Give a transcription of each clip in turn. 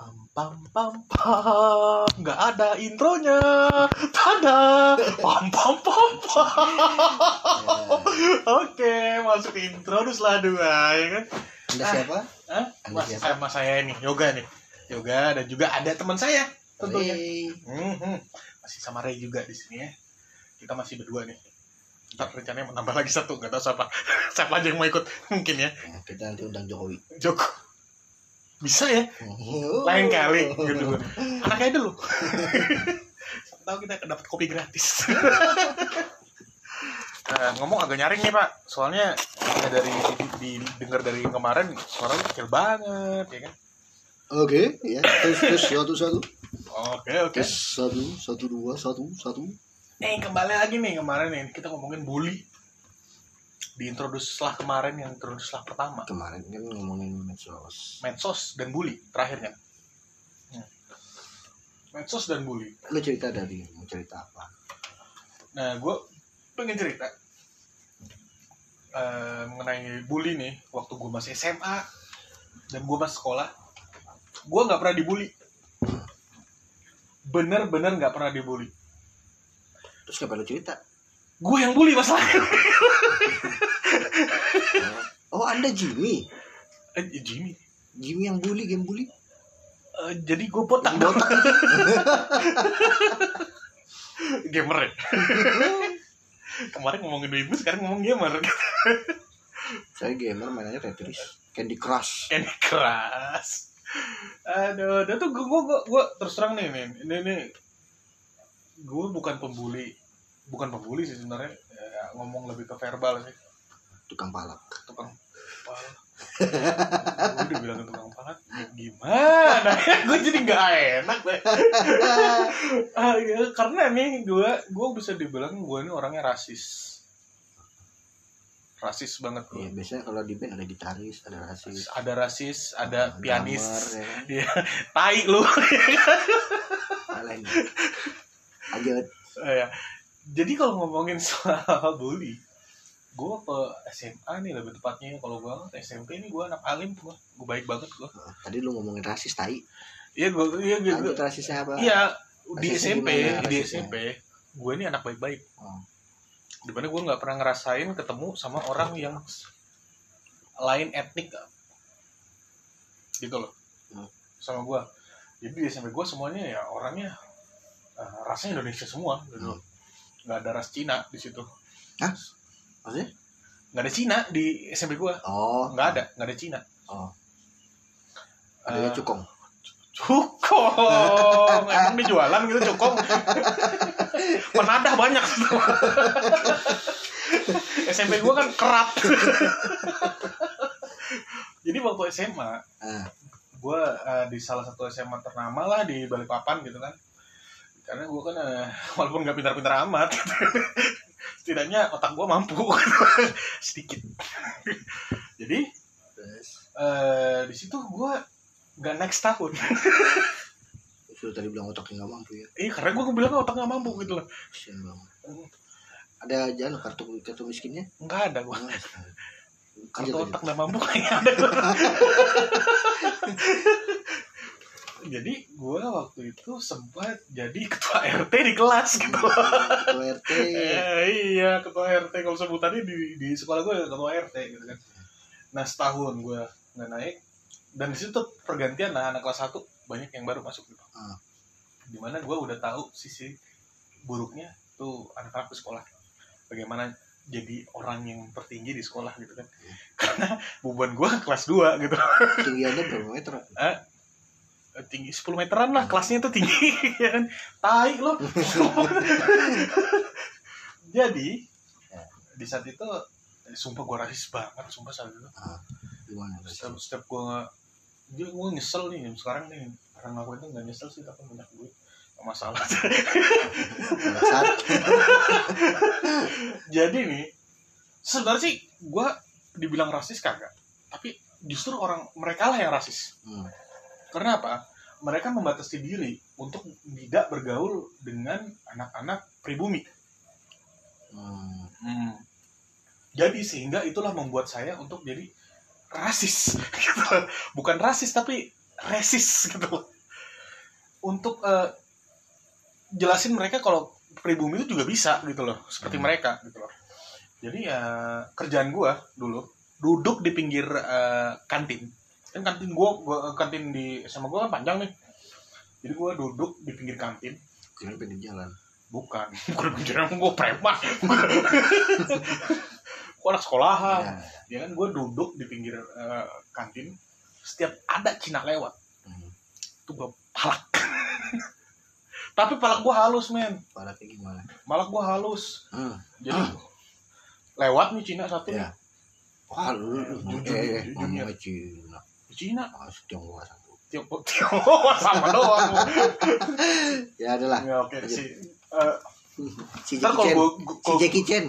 Pam pam pam pam nggak ada intronya tada pam pam pam pam oke masuk intro lah dua ya kan Anda Ah. siapa? Hah? Anda Mas, siapa? sama saya nih yoga nih yoga dan juga ada teman saya tentunya Hey. Mhm. masih sama Ray juga di sini ya kita masih berdua nih ntar rencananya mau nambah lagi satu nggak tahu siapa siapa aja yang mau ikut mungkin ya Nah, kita nanti undang Jokowi. Joko bisa ya? Lain kali gitu. Anaknya dulu tahu kita dapat kopi gratis. Nah, ngomong agak nyaring nih pak. Soalnya ya dari di, dengar dari kemarin suaranya kecil banget ya kan? Oke, ya. Terus terus satu satu. oke oke. Terus satu satu dua satu satu. eh kembali lagi nih kemarin nih kita ngomongin bully di introduce setelah kemarin yang introduce setelah pertama Kemarin kan ngomongin medsos. medsos dan bully terakhirnya Hmm. medsos dan bully Lu cerita dari mau cerita apa? Nah, gue pengen cerita eh, mengenai bully nih waktu gue masih SMA dan gue masih sekolah. Gue nggak pernah dibully. Bener-bener nggak pernah dibully. Terus kenapa lu cerita? Gue yang bully masalahnya. Oh, Anda Jimmy. Eh, Jimmy. Jimmy yang bully, game bully. Eh, jadi gue botak Yang botak. gamer ya. Kemarin ngomongin ibu, sekarang ngomong gamer. Saya gamer mainannya Tetris, Candy Crush. Candy Crush. Aduh, dia tuh gue gue gue terus terang nih nih ini nih gue bukan pembuli bukan pembuli sih sebenarnya ya, ngomong lebih ke verbal sih Tukang palak. tukang pala gue udah bilang tukang pala gimana gue jadi nggak enak deh ah, ya, karena nih gue gue bisa dibilang gue ini orangnya rasis rasis banget gue Iya, biasanya kalau di band ada gitaris, ada rasis, ada rasis ada pianis drummer, ya kan? Iya, tai lu. Lain. Lanjut. Ya. Jadi kalau ngomongin soal bully, gue ke SMA nih lebih tepatnya kalau gue SMP ini gue anak alim gue, gue baik banget gue. Nah, Tadi lu ngomongin rasis tai. Iya gue, iya gue, Lanjut rasisnya apa? iya di SMP, gimana di? SMP, gue ini anak baik-baik. Oh. Di mana gue nggak pernah ngerasain ketemu sama orang yang lain etnik, gitu loh, Hmm. sama gue. Jadi di SMP gue semuanya ya orangnya eh, rasanya Indonesia semua, gitu. Hmm. Nggak ada ras Cina di situ. Hah? Maksudnya? Nggak ada Cina di SMP gue, Oh, nggak ada, nggak ada Cina. Oh. Adanya Eh, cukong. Cukong, emang dijualan gitu cukong. Penadah banyak. SMP gue kan kerat. Jadi waktu SMA, Ah. gue eh, di salah satu SMA ternama lah di Balikpapan gitu kan. Karena gue kan eh, walaupun nggak pintar-pintar amat, setidaknya otak gue mampu sedikit. Jadi Terus eh, di situ gue nggak next tahun. sudah tadi bilang otaknya nggak mampu ya. Iya karena gue bilang otak nggak mampu gitu loh. Kasian banget. Ada jangan kartu kartu miskinnya? Nggak ada gue. Kartu lanjut, otak nggak mampu kayaknya ada. jadi gue waktu itu sempat jadi ketua RT di kelas gitu. Ketua RT. Eh, iya ketua RT kalau sebutannya di di sekolah gue ketua RT gitu kan. Nah setahun gue nggak naik dan di situ tuh pergantian nah anak kelas 1 banyak yang baru masuk gitu. Ah. Di mana gue udah tahu sisi buruknya tuh anak-anak di sekolah. Bagaimana jadi orang yang tertinggi di sekolah gitu kan. Karena beban gue kelas 2 gitu. Tinggiannya berapa meter? Tinggi 10 meteran lah kelasnya tuh tinggi ya kan? Tai loh. Jadi di saat itu eh, sumpah gue rasis banget sumpah saat itu. Gimana? setiap, setiap gue dia gue nyesel nih sekarang nih. Karena aku itu nggak nyesel sih tapi banyak duit. Masalah. Jadi nih sebenarnya sih gue dibilang rasis kagak. Tapi justru orang mereka lah yang rasis. Hmm. Karena apa? Mereka membatasi diri untuk tidak bergaul dengan anak-anak pribumi. Hmm. Jadi sehingga itulah membuat saya untuk jadi rasis. Gitu. Bukan rasis tapi resist gitu untuk eh, jelasin mereka kalau pribumi itu juga bisa gitu loh seperti Hmm. mereka gitu loh jadi ya kerjaan gua dulu duduk di pinggir eh, kantin kan kantin gua, gua kantin di sama gua kan panjang nih jadi gua duduk di pinggir kantin Kira pinggir jalan. bukan bukan pinggir emang gua preman gua anak sekolahan Ya. ya kan gue duduk di pinggir eh, kantin setiap ada Cina lewat Hmm. tuh gue palak tapi palak gue halus men Parah kayak gimana? palak gue halus Hmm. jadi lewat nih Cina satu Ya. Wah, lu, lu, Jujur, eh, ngomongnya Cina. Cina Ah, Tionghoa satu. Tiongkok Tiongkok sama doang Ya adalah. ya oke Eh, Si ntar Jackie kalau gue Si Jackie Chan.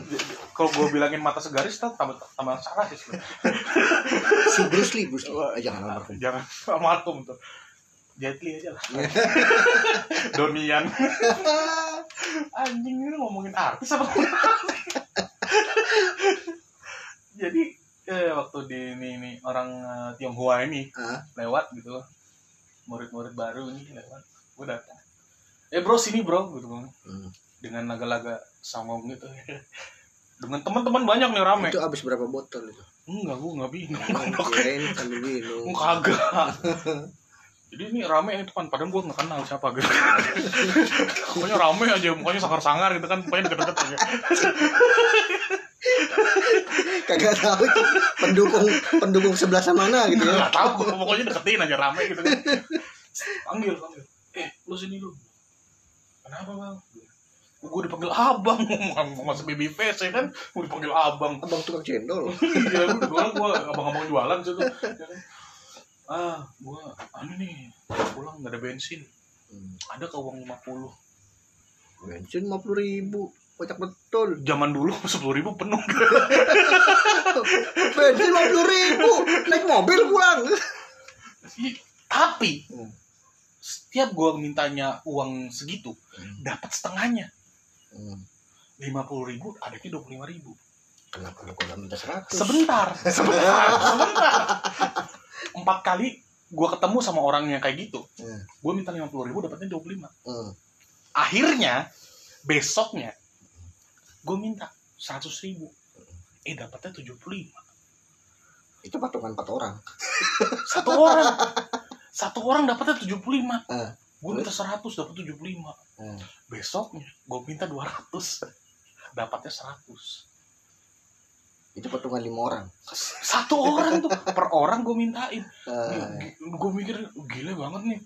kalau gue bilangin mata segaris ntar tambah tambah salah sih Si Bruce Lee. Bruce Lee. Eh, jangan almarhum. jangan almarhum tuh Jet Li aja lah Donian anjing ini ngomongin artis apa jadi eh, waktu di ini, ini orang eh, Tionghoa ini Ah. lewat gitu murid-murid baru ini lewat gue datang eh bro sini bro gitu kan Hmm. dengan laga-laga songong gitu dengan teman-teman banyak nih rame Itu habis berapa botol itu? enggak gue nggak bingung Kirain sambil minum. Gue kagak. Jadi ini rame itu kan, padahal gue nggak kenal siapa gitu. pokoknya rame aja, mukanya sangar-sangar gitu kan, pokoknya deket-deket aja. Kagak tahu itu pendukung pendukung sebelah mana gitu ya. Nggak tahu, pokoknya deketin aja rame gitu kan. Panggil, panggil. Eh, lu sini lu. Kenapa bang? Gue dipanggil abang, masuk baby face ya kan, gue dipanggil abang. Abang tukang cendol. Iya, gue jualan, gue abang-abang jualan situ. Kan. Ah, gue, anu nih, pulang nggak ada bensin. Hmm. Ada ke uang 50 Bensin 50 ribu. Kocak betul. zaman dulu sepuluh ribu penuh Bensin 50 ribu. Naik mobil pulang. tapi Hmm. setiap gua mintanya uang segitu Hmm. dapat setengahnya Hmm. lima puluh ribu adanya dua puluh lima ribu Kenapa lu kagak minta 100? sebentar sebentar sebentar empat kali gua ketemu sama orangnya kayak gitu Hmm. gua minta lima puluh ribu dapatnya dua puluh lima Hmm. akhirnya besoknya gua minta seratus ribu. Eh dapatnya tujuh puluh lima. Itu patungan 4 orang. satu orang. Satu orang dapatnya 75 Eh. gue minta 100 dapat 75 Hmm. besoknya gue minta 200 dapatnya 100 Itu patungan 5 orang. satu orang tuh. Per orang gue mintain. Eh, gue mikir gila banget nih.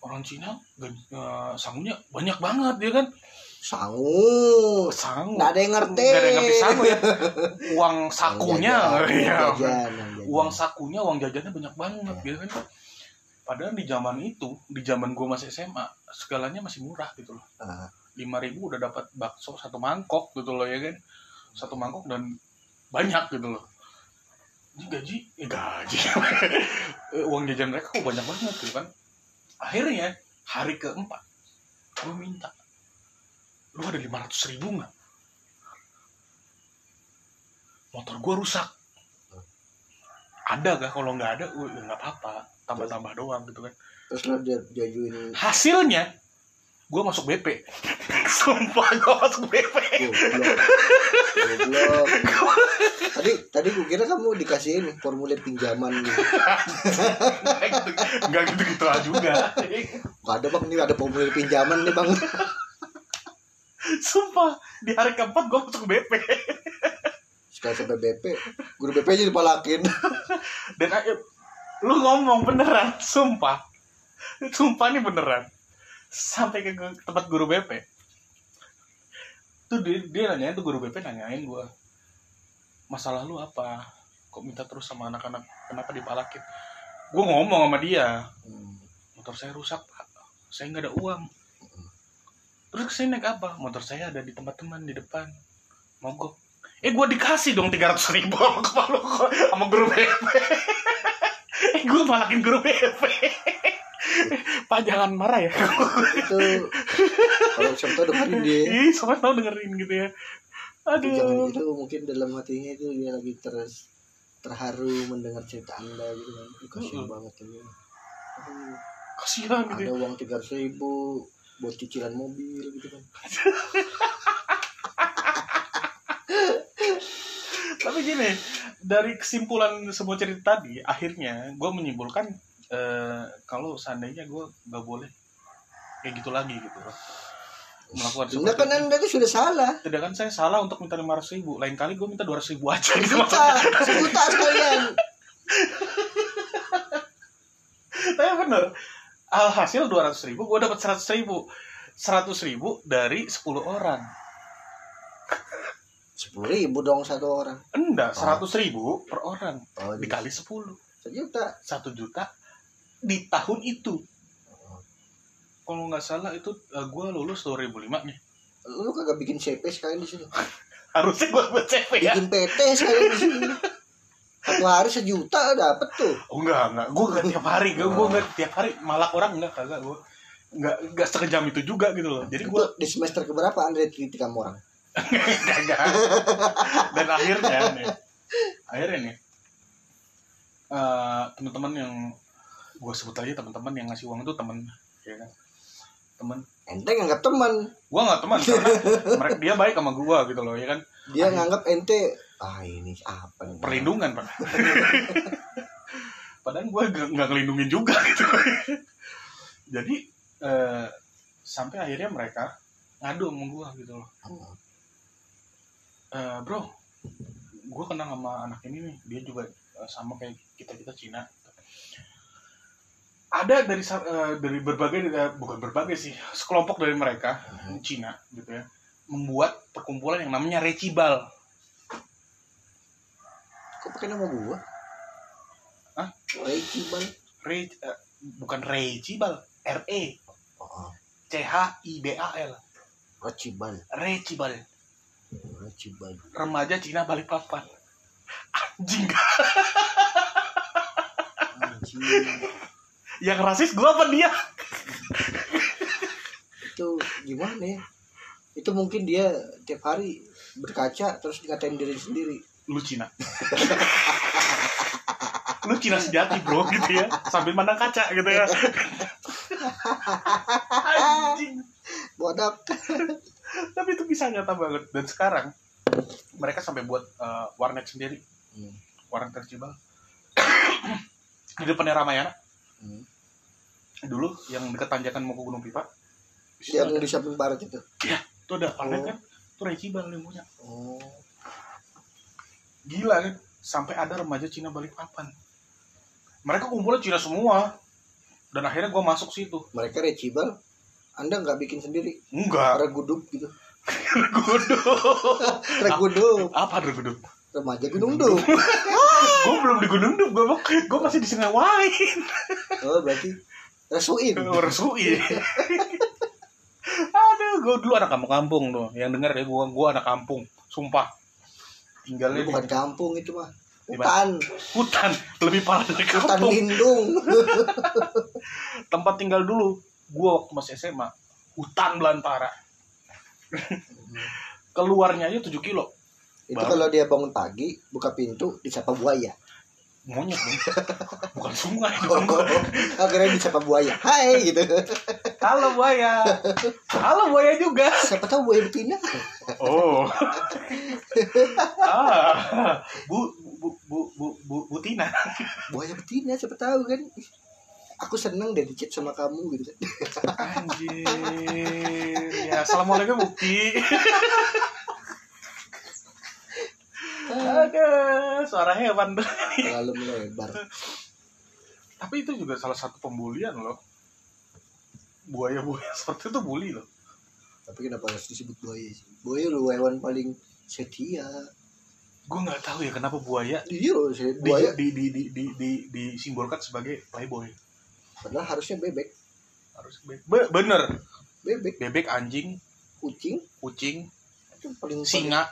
Orang Cina eh, sangunya banyak banget dia kan sangu. sangu Nggak ada yang ngerti. Nggak ada yang ngerti. Sangu ya. Uang sakunya. Uang jajan, iya. uang jajan, uang jajan. uang sakunya uang jajannya banyak banget gitu kan padahal di zaman itu di zaman gue masih SMA segalanya masih murah gitu loh. Ah. lima ribu udah dapat bakso satu mangkok gitu loh ya kan? Satu mangkok dan banyak gitu loh. Ini gaji? Eh gaji. Uang jajan mereka kok banyak banget gitu kan? Akhirnya hari keempat gue minta lu ada lima ratus ribu nggak? Motor gue rusak. Ada gak kalau nggak ada uh, nggak apa-apa. Tambah-tambah doang gitu kan. Terus lo dia diajuin hasilnya gue masuk BP sumpah gue masuk BP goblok. Tadi tadi gue kira kamu dikasih ini formulir pinjaman gitu. nggak gitu nggak gitu juga. Gak ada bang, ini ada formulir pinjaman nih bang. Sumpah di hari keempat gue masuk BP Setelah sampai BP, guru BP aja dipalakin. dan lu ngomong beneran sumpah. Sumpah nih beneran. Sampai ke tempat guru BP tuh dia, dia nanyain tuh guru BP nanyain gue masalah lu apa? Kok minta terus sama anak-anak? Kenapa dipalakin? Gue ngomong sama dia Hmm. motor saya rusak pak. Saya nggak ada uang terus ke sini naik apa? Motor saya ada di tempat teman di depan. Mogok. Eh gue dikasih dong tiga ratus ribu sama kepala sama guru BP eh gue malakin guru BP pak jangan marah ya. Itu kalau siapa tahu dengerin dia. ih sampai tahu dengerin gitu ya. Itu jangan aduh itu mungkin dalam hatinya itu dia lagi terus terharu mendengar cerita anda gitu kan. Ih, kasihan Mm-mm. banget ini. Aduh, kasihan gitu. Ada uang tiga ribu buat cicilan mobil gitu kan. Tapi gini dari kesimpulan semua cerita tadi akhirnya gue menyimpulkan eh, kalau seandainya gue nggak boleh kayak gitu lagi gitu. Loh melakukan Anda kan anda itu sudah salah. Tidak kan saya salah untuk minta lima ratus ribu. Lain kali gue minta dua ratus ribu aja gitu. Sejuta sejuta sekalian. Tapi bener alhasil dua ratus ribu gue dapat seratus ribu. seratus ribu dari 10 orang. Sepuluh ribu dong satu orang? Enggak Oh. seratus ribu per orang. Oh, dikali 10 sejuta. Satu juta di tahun itu. Kalau nggak salah itu gue lulus 2005 nih. Lu kagak bikin CP sekalian di sini? Harusnya gue buat CV ya. Bikin PT sekalian di sini satu hari sejuta dapat tuh. Oh enggak enggak. Gue nggak tiap hari gue gue nggak tiap hari. Malak orang enggak kagak gue nggak nggak sekejam itu juga gitu loh. Jadi gue di semester keberapa anda kritik kamu orang? Kagak. Dan akhirnya nih, akhirnya nih, eh, teman-teman yang gue sebut aja teman-teman yang ngasih uang itu teman, ya kan? Teman, ente nganggap teman. Gue nggak teman karena mereka dia baik sama gue gitu loh, ya kan? dia nganggap ente ah ini apa nih Perlindungan pak. Padahal gue nggak nggak ngelindungin juga gitu. Jadi eh, sampai akhirnya mereka ngadu sama gue gitu loh. Eh, bro, gue kenal sama anak ini nih, dia juga eh, sama kayak kita kita Cina. Ada dari eh, dari berbagai eh, bukan berbagai sih, sekelompok dari mereka Hmm. Cina gitu ya, membuat perkumpulan yang namanya Recibal. Kok pakai nama gua Hah? Ray Cibal Re, eh, bukan Recibal, R E oh, oh. C H I B A L. Racibal Recibal, Racibal remaja Cina Balikpapan. Anjing, anjing yang rasis gue apa dia? itu gimana ya itu mungkin dia tiap hari berkaca terus dikatain diri sendiri lu Cina. Lu Cina sejati bro gitu ya. Sambil mandang kaca gitu ya. Anjing. Bodak tapi itu bisa nyata banget. Dan sekarang mereka sampai buat eh, warnet sendiri. Hmm. warnet tercibal di depannya Ramayana. Hmm. dulu yang dekat tanjakan mau ke Gunung Pipa. Yang di samping barat itu. Itu ada warnet Oh. kan itu Recibal yang punya oh gila kan? Sampai ada remaja Cina Balikpapan mereka kumpulnya Cina semua. Dan akhirnya gue masuk situ. Mereka recibal anda nggak bikin sendiri? Enggak. Regudup gitu. Guduk. regudup. Apa reguduk remaja gunung dup gue belum di Gunung Dup gue gue masih di Sungai Wain oh berarti resuin. Resui aduh gue dulu anak kampung kampung tuh. Yang denger ya gue gue anak kampung. Sumpah tinggalnya Itu di bukan kampung itu mah. Hutan. Hutan. Lebih parah dari hutan kampung. lindung. Tempat tinggal dulu. Gue waktu masih SMA hutan belantara. Keluarnya aja 7 kilo. Itu Baru. kalau dia bangun pagi buka pintu disapa buaya monyet dong. Bukan sungai oh, dong akhirnya disapa buaya. Hai gitu. Halo buaya. Halo buaya juga. Siapa tahu buaya betina oh. Ah. Bu bu bu bu bu, bu Tina. Buaya betina siapa tahu kan? Aku seneng deh dicet sama kamu gitu. Kan anjir. Ya assalamualaikum bukti ada suara hewan terlalu melebar. Tapi itu juga salah satu pembulian loh. Buaya-buaya seperti itu bully loh. Tapi kenapa harus disebut buaya sih? Buaya lu hewan paling setia. Gue nggak tahu ya kenapa buaya iya loh sih di, buaya. di, di, di, di, di, disimbolkan sebagai playboy. Padahal harusnya bebek. Harus be- be- bener. Bebek. Bebek anjing kucing. kucing itu paling singa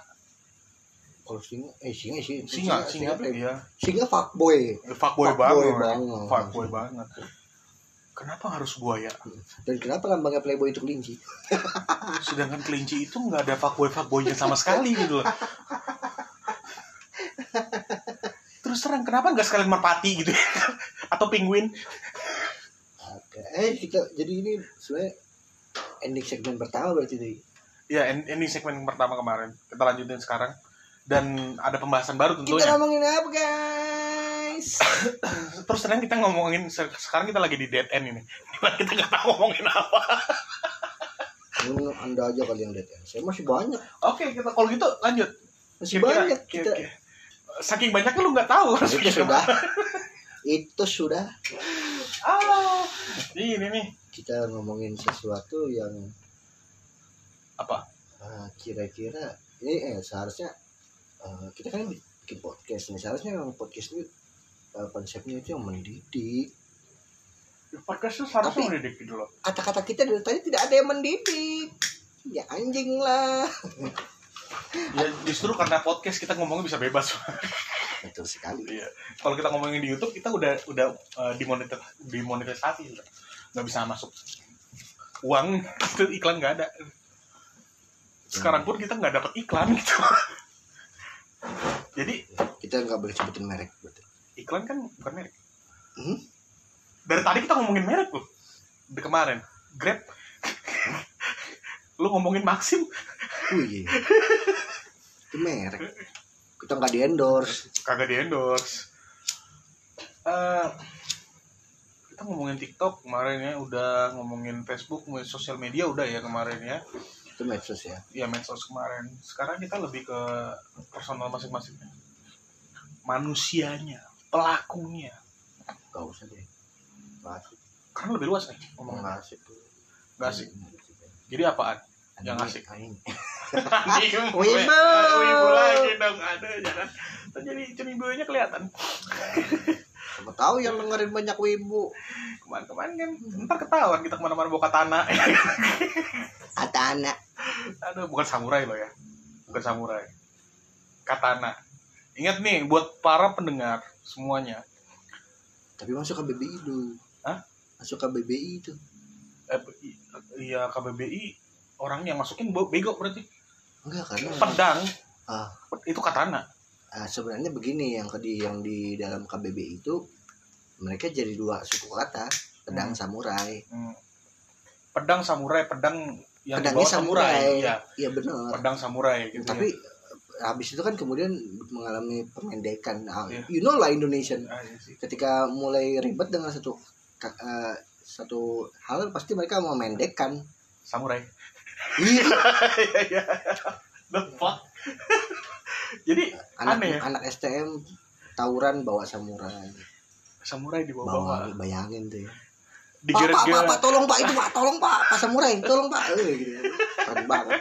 kalau singa eh singa sih. Singa singa playboy. ya? singa fuckboy. Fuckboy Fuckboy banget. banget. fuckboy banget. Kenapa harus buaya? Dan kenapa lambangnya playboy itu kelinci? Sedangkan kelinci itu nggak ada fuckboy fuckboynya sama sekali gitu loh. Terus terang kenapa nggak sekalian merpati gitu ya? atau penguin? Eh kita jadi ini sebenarnya ending segmen pertama berarti nih ya en- ini segmen pertama kemarin. Kita lanjutin sekarang dan ada pembahasan baru kita tentunya. ngomongin apa guys? Terus terang kita ngomongin se- sekarang kita lagi di dead end ini. Di mana kita nggak tahu ngomongin apa. Hmm, anda aja kali yang lihat ya saya masih banyak. Oke kita kalau gitu lanjut. Masih Kira-kira- banyak kita. Kira-kira- saking banyaknya lu nggak tahu. Itu sudah. Itu sudah. Ah ini nih. Kita ngomongin sesuatu yang apa? Eh, kira-kira ini eh seharusnya eh, kita kan bikin podcast nih seharusnya yang podcast ini eh, konsepnya itu yang mendidik podcast itu seharusnya Tapi- mendidik gitu loh kata-kata kita dari tadi tidak ada yang mendidik ya anjing lah ya justru karena podcast kita ngomongnya bisa bebas betul sekali Iya. Kalau kita ngomongin di YouTube kita udah udah uh, dimonitor dimonetisasi udah. nggak bisa masuk uang itu iklan nggak ada. Sekarang pun kita nggak dapat iklan gitu. Jadi kita nggak boleh sebutin merek betul iklan kan bukan merek. Hmm? Dari tadi kita ngomongin merek loh. Di kemarin Grab. Lu ngomongin Maxim oh iya itu merek kita nggak di endorse kagak di endorse. Eh, kita ngomongin TikTok kemarin ya, udah ngomongin Facebook, ngomongin sosial media udah ya kemarin ya. Itu medsos ya? Ya medsos kemarin. Sekarang kita lebih ke personal masing-masing. Manusianya pelakunya. Nggak usah deh. Asik karena lebih luas nih ngomong nggak asik nggak asik. Jadi apaan? Yang asik. Wibu. Wibu lagi dong. Ada jangan. Jadi cemibunya kelihatan Siapa tahu yang dengerin banyak wibu. Kemarin-kemarin kan ntar ketahuan kita ke mana-mana bawa katana. Atana aduh bukan samurai loh ya. Bukan samurai. Katana. Ingat nih buat para pendengar semuanya. Tapi masuk ke BBI dulu. Hah? masuk ke BBI itu eh, iya KBBI orang yang masukin bego berarti. Enggak karena pedang. Ah. itu katana ah, sebenarnya begini yang di yang di dalam KBBI itu mereka jadi dua suku kata pedang Hmm. samurai Hmm. pedang samurai pedang yang pedangnya samurai samurai ya iya benar pedang samurai gitu tapi ya. habis itu kan kemudian mengalami pemendekan Ah, Iya. you know lah Indonesian Ah, sih. ketika mulai ribet dengan satu eh, satu hal pasti mereka mau mendekkan samurai iya Iya, iya. the fuck jadi anak Aneh ya? anak STM tawuran bawa samurai. Samurai bawa dibawa bayangin tuh ya. Pak, pak, pak, pak, tolong pak itu pak, tolong pak, pak samurai, tolong pak, eh, gitu. keren banget.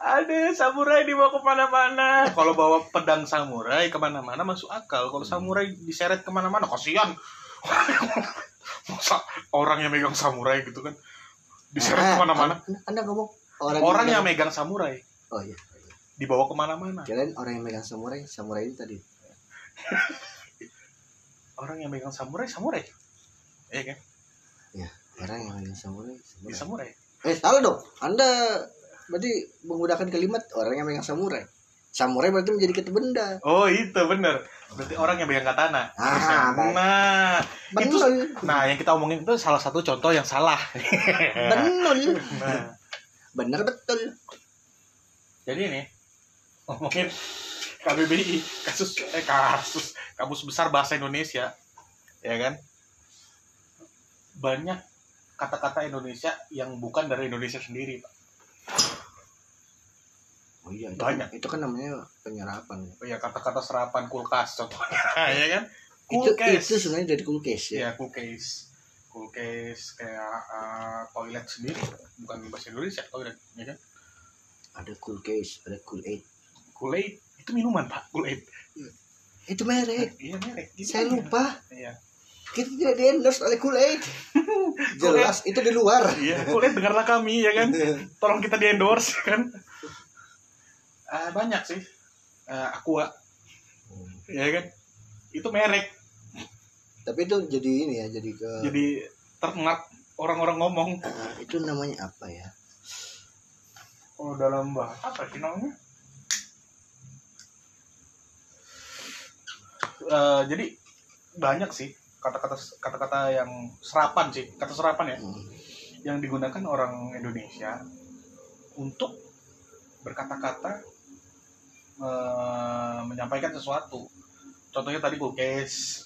ada samurai dibawa ke mana-mana. Kalau bawa pedang samurai ke mana-mana masuk akal. Kalau samurai diseret ke mana-mana kasihan. Masa orang yang megang samurai gitu kan? Diseret Ah, ke mana-mana. Anda, anda ngomong orang, orang yang megang samurai. Oh iya, dibawa ke mana-mana. Kalian orang yang megang samurai, samurai itu tadi. orang yang megang samurai samurai? Iya kan? Orang yang megang samurai, samurai. samurai. Eh salah dong, anda berarti menggunakan kalimat orang yang megang samurai. Samurai berarti menjadi kata benda. oh itu bener. Berarti orang yang megang katana. Ah, nah itu Benar, nah yang kita omongin itu salah satu contoh yang salah. Benar, nah. Benar betul. jadi nih ngomongin KBBI kasus eh kasus kamus besar bahasa Indonesia ya kan banyak kata-kata Indonesia yang bukan dari Indonesia sendiri Pak. Oh iya, itu, Banyak. Itu kan namanya penyerapan. ya kata-kata serapan kulkas contohnya ya kan Itu kulkas itu sebenarnya dari case ya. ya kulkas kulkas kayak eh, toilet sendiri bukan bahasa Indonesia toilet ya kan Ada cool case, ada cool aid. Kool-Aid itu minuman pak Kool-Aid. Itu merek. iya merek. Gitu Saya lupa. iya. Kita tidak di endorse oleh cool aid. Jelas itu di luar. iya Kool-Aid dengarlah kami ya kan? Tolong kita di endorse kan? Ah, banyak sih. Ah, Aqua. Ya kan? Itu merek. Tapi itu jadi ini ya, jadi ke jadi terkenal orang-orang ngomong. Ah, itu namanya apa ya? kalau dalam bahasa apa sih namanya Eh, jadi banyak sih kata-kata kata-kata yang serapan sih kata serapan ya. Hmm. yang digunakan orang Indonesia untuk berkata-kata eh, menyampaikan sesuatu. Contohnya tadi kulkes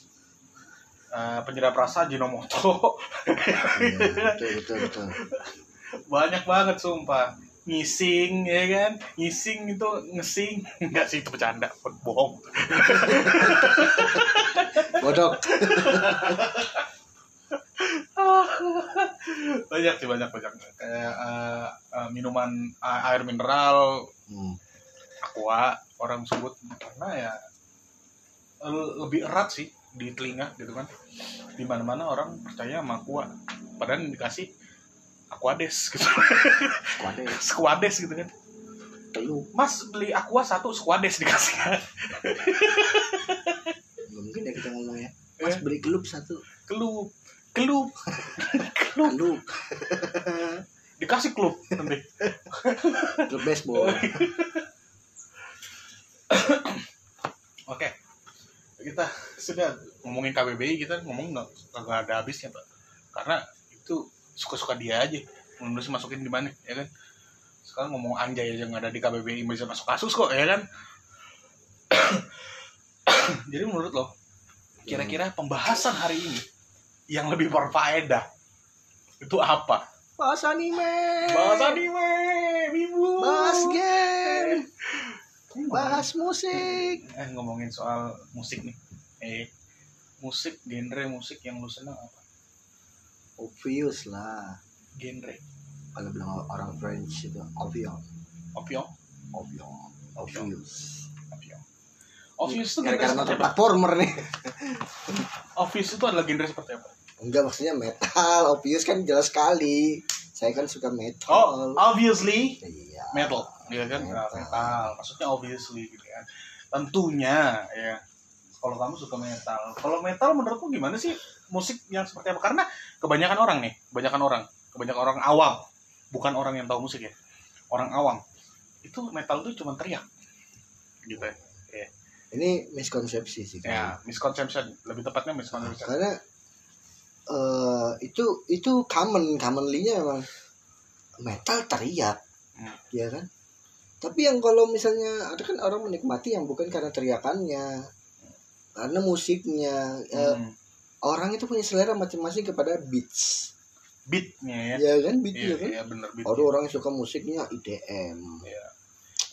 eh, penyedap rasa Jinomoto Iya, betul betul betul. Banyak banget sumpah ngising ya kan? Ngising itu ngesing. Enggak sih itu bercanda. Bohong. Bodok. Banyak sih banyak banyak. Kayak eh, eh, minuman a- air mineral. Hmm. aqua orang sebut. Karena ya lebih erat sih di telinga gitu kan. Di mana mana orang percaya sama aqua. Padahal dikasih aquades gitu. Squades, squades gitu kan. Teluk mas beli aqua satu squades dikasih nggak mungkin ya kita ngomong ya. Mas Eh. beli klub satu. Kelup. Kelup. Kelup. Klub dikasih klub nanti. Klub baseball. Oke, kita sudah ngomongin KBBI kita ngomong nggak ada habisnya pak, karena itu suka-suka dia aja, nulis masukin di mana ya kan. Sekarang ngomong anjay aja nggak ada di KBBI bisa masuk kasus kok ya kan. Jadi menurut lo, kira-kira pembahasan hari ini yang lebih berfaedah itu apa? bahas anime Bahas anime, wibu. bahas game Bahas bahas musik eh ngomongin soal musik nih eh musik genre musik yang lu seneng apa obvious lah. Genre. Kalau bilang orang French itu obvious. Obvious? Obvious. Opium obvious. Itu gara-gara seperti nonton platformer nih. Obvious itu adalah genre seperti apa? Enggak maksudnya metal. Obvious kan jelas sekali. Saya kan suka metal. Oh obviously iya. metal. Ya kan? Metal. metal. metal. Maksudnya obviously gitu kan tentunya ya kalau kamu suka metal kalau metal menurutmu gimana sih musik yang seperti apa? Karena kebanyakan orang nih kebanyakan orang kebanyakan orang awam bukan orang yang tahu musik ya orang awam. Itu metal tuh cuma teriak gitu ya. Ini miskonsepsi sih ya misconception lebih tepatnya misconception. Karena eh itu itu common commonly-nya emang metal teriak Hmm. ya kan? Tapi yang kalau misalnya ada kan orang menikmati yang bukan karena teriakannya karena musiknya Eh, Hmm. orang itu punya selera masing-masing kepada beats. Beatnya ya? Ya kan beat iya ya kan? iya bener beat ada orang yang suka musiknya IDM Iya.